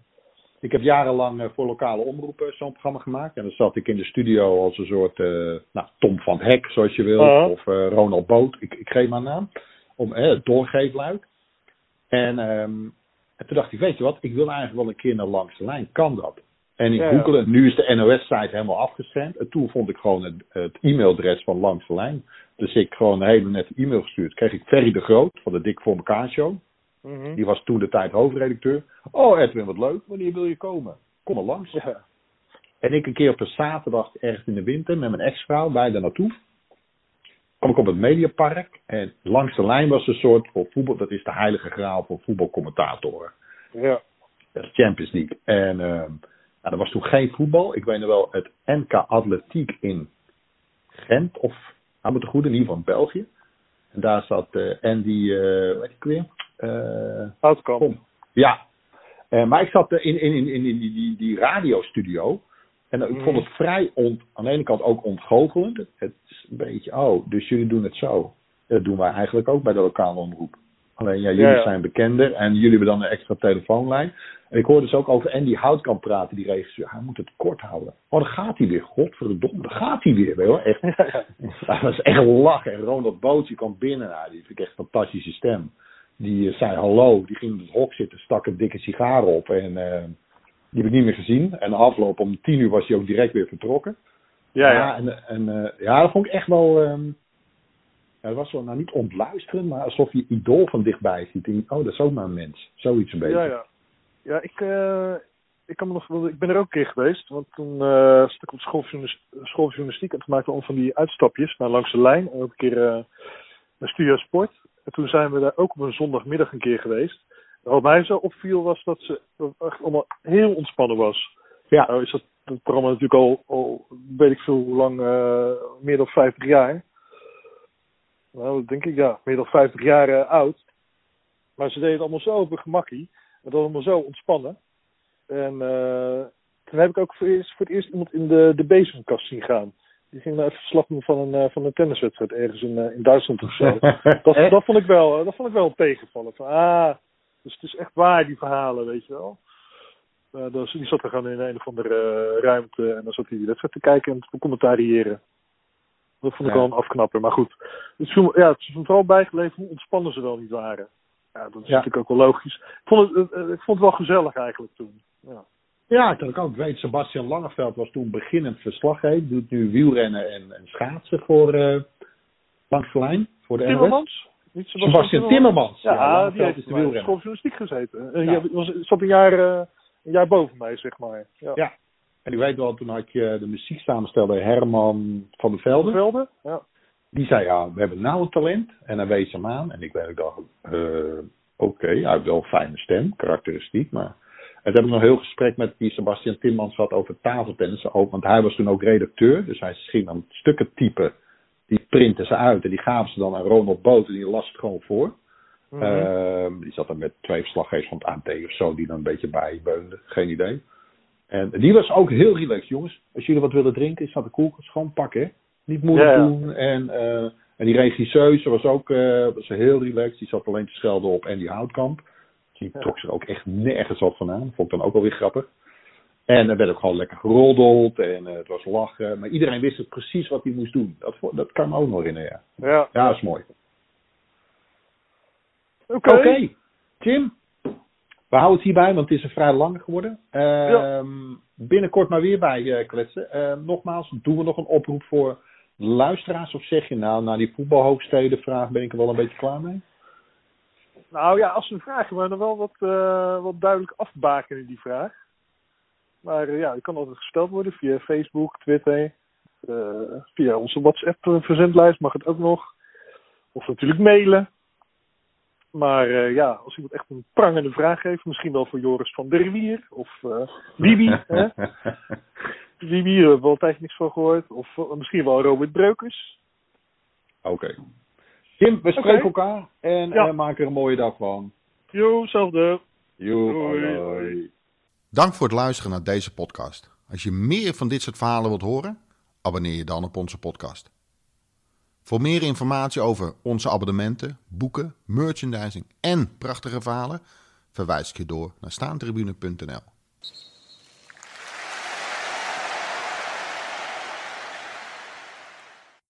Ik heb jarenlang voor lokale omroepen zo'n programma gemaakt. En dan zat ik in de studio als een soort nou, Tom van Hek, zoals je wil. Ah. Of Ronald Boot, ik, ik geef maar een naam. Om het doorgeefluik. En, ehm, en toen dacht ik, weet je wat, ik wil eigenlijk wel een keer naar langs de lijn. Kan dat? En ik Ja, ja. googelde, nu is de NOS-site helemaal afgescand. En toen vond ik gewoon het, het e-mailadres van langs de lijn. Dus ik gewoon een hele nette e-mail gestuurd. Kreeg ik Ferry de Groot van de Dik voor elkaar show. Mhm. Die was toen de tijd hoofdredacteur. Oh Edwin, wat leuk. Wanneer wil je komen? Kom maar langs. Ja. En ik een keer op een zaterdag ergens in de winter met mijn ex-vrouw bij daar naartoe. Kom ik op het Mediapark. En langs de lijn was een soort voor voetbal. Dat is de heilige graal voor voetbalcommentatoren. ja. Dat is Champions League. En ehm nou, er was toen geen voetbal. Ik weet nog wel het NK Atletiek in Gent. Of, nou moet het goed, in ieder geval in België. En daar zat eh, Andy, eh hoe heet ik weer? Eh. Kom. Ja. Eh, maar ik zat eh, in, in, in, in die, die, die radiostudio. En eh, ik vond het vrij ont, aan de ene kant ook ontgoochelend. Het, een beetje, oh, dus jullie doen het zo. Dat doen wij eigenlijk ook bij de lokale omroep. Alleen ja, jullie Ja, ja. zijn bekender en jullie hebben dan een extra telefoonlijn. En ik hoorde dus ook over Andy Houtkamp praten, die regisseur. Hij moet het kort houden. Oh, dan gaat hij weer. Godverdomme, dan gaat hij weer. Wel. Echt, dat was echt lachen. En Ronald Boots, die kwam binnen. Nou, die vind ik echt een fantastische stem. Die eh, zei hallo. Die ging in het hok zitten, stak een dikke sigaar op. En eh, die heb ik niet meer gezien. En de afloop om tien uur was hij ook direct weer vertrokken. Ja, ja. en, en, eh, ja, dat vond ik echt wel... ehm ja, dat was wel, nou niet ontluisteren, maar alsof je idool van dichtbij ziet. En oh, dat is ook maar een mens. Zoiets een beetje. Ja, ja. Ja, ik, eh, ik, kan me nog, ik ben er ook een keer geweest. Want toen eh zat ik op schooljournalis- schooljournalistiek. En toen maakten we van die uitstapjes naar langs de lijn. En ook een keer eh naar Studio Sport. En toen zijn we daar ook op een zondagmiddag een keer geweest. En wat mij zo opviel was dat ze dat echt allemaal heel ontspannen was. Ja. Nou is dat, dat programma natuurlijk al, al weet ik veel hoe lang, eh, meer dan 50 jaar. Nou, dat denk ik ja, meer dan 50 jaar eh, oud. Maar ze deden het allemaal zo op een gemakkie. Het was allemaal zo ontspannen. En eh, toen heb ik ook voor, eerst, voor het eerst iemand in de, de bezemkast zien gaan. Die ging nou even verslag doen van een, van een tenniswedstrijd ergens in, in Duitsland of zo. dat, dat, vond ik wel, dat vond ik wel tegenvallen. Van, ah, dus het is echt waar, die verhalen, weet je wel. Dus die zat er gewoon in een of andere eh, ruimte en dan zat hij die wedstrijd te kijken en te commentariëren. Dat vond ik Ja. wel een afknapper, maar goed. Het is, ja, het is vooral bijgebleven hoe ontspannen ze wel niet waren. Ja, dat is Ja. natuurlijk ook wel logisch. Ik vond, het, ik vond het wel gezellig eigenlijk toen. Ja. Ja, dat ik ook weet. Sebastian Langeveld was toen beginnend verslaggever. Doet nu wielrennen en, en schaatsen voor eh langs de lijn. Voor de. Timmermans? Niet Sebastian Timmermans. Ja, Langeveld die heeft is de wielrenner. schooljournalistiek gezeten. En Ja. was, zat een jaar, jaar boven mij, zeg maar. Ja. Ja. En u weet wel, toen had je de muziek samenstelde Herman van der Velde. Velden? Ja. Die zei, ja, we hebben nou een talent. En hij wees hem aan. En ik weet, ik dacht, eh, oké, hij heeft wel een fijne stem, karakteristiek. Maar en toen heb ik nog een heel gesprek met die Sebastian Timmans gehad over tafeltennissen. Ook, want hij was toen ook redacteur. Dus hij ging dan stukken typen. Die printen ze uit. En die gaven ze dan aan Ronald Boot. En die las het gewoon voor. Mhm. Ehm, die zat er met twee verslaggevers van het AD of zo. Die dan een beetje bijbeunden. Geen idee. En die was ook heel relaxed, jongens. Als jullie wat willen drinken, is dat de koelkast gewoon pakken. hè. Niet moeilijk Ja, ja. doen. En, eh, En die regisseuse was ook uh, was heel relaxed. Die zat alleen te schelden op en die houtkamp. Die trok zich ook echt nergens wat van aan. Vond ik dan ook wel weer grappig. En er werd ook gewoon lekker geroddeld en uh, het was lachen. Maar iedereen wist het precies wat hij moest doen. Dat, dat kan me ook nog herinneren, ja. Ja, ja dat is mooi. Oké. Tim. We houden het hierbij, want het is een vrij lang geworden. Uh, Ja. Binnenkort maar weer bij uh, kletsen. Uh, nogmaals, doen we nog een oproep voor luisteraars? Of zeg je nou, na die voetbalhoogsteden vraag ben ik er wel een beetje klaar mee? Nou ja, als ze een vraag maar dan wel wat, uh, wat duidelijk afbakenen die vraag. Maar uh, ja, die kan altijd gesteld worden via Facebook, Twitter. Via onze WhatsApp-verzendlijst mag het ook nog. Of natuurlijk mailen. Maar uh, ja, als iemand echt een prangende vraag heeft, misschien wel voor Joris van der Wier of uh, Bibi. hè? Bibi, daar hebben we al een tijdje niks van gehoord. Of uh, misschien wel Robert Breukers. Oké. Okay. Tim, we spreken elkaar en Ja. maken er een mooie dag van. Jo, zelfde. Jo, Doei. hoi, hoi. Dank voor het luisteren naar deze podcast. Als je meer van dit soort verhalen wilt horen, abonneer je dan op onze podcast. Voor meer informatie over onze abonnementen, boeken, merchandising en prachtige verhalen, verwijs ik je door naar staantribune.nl.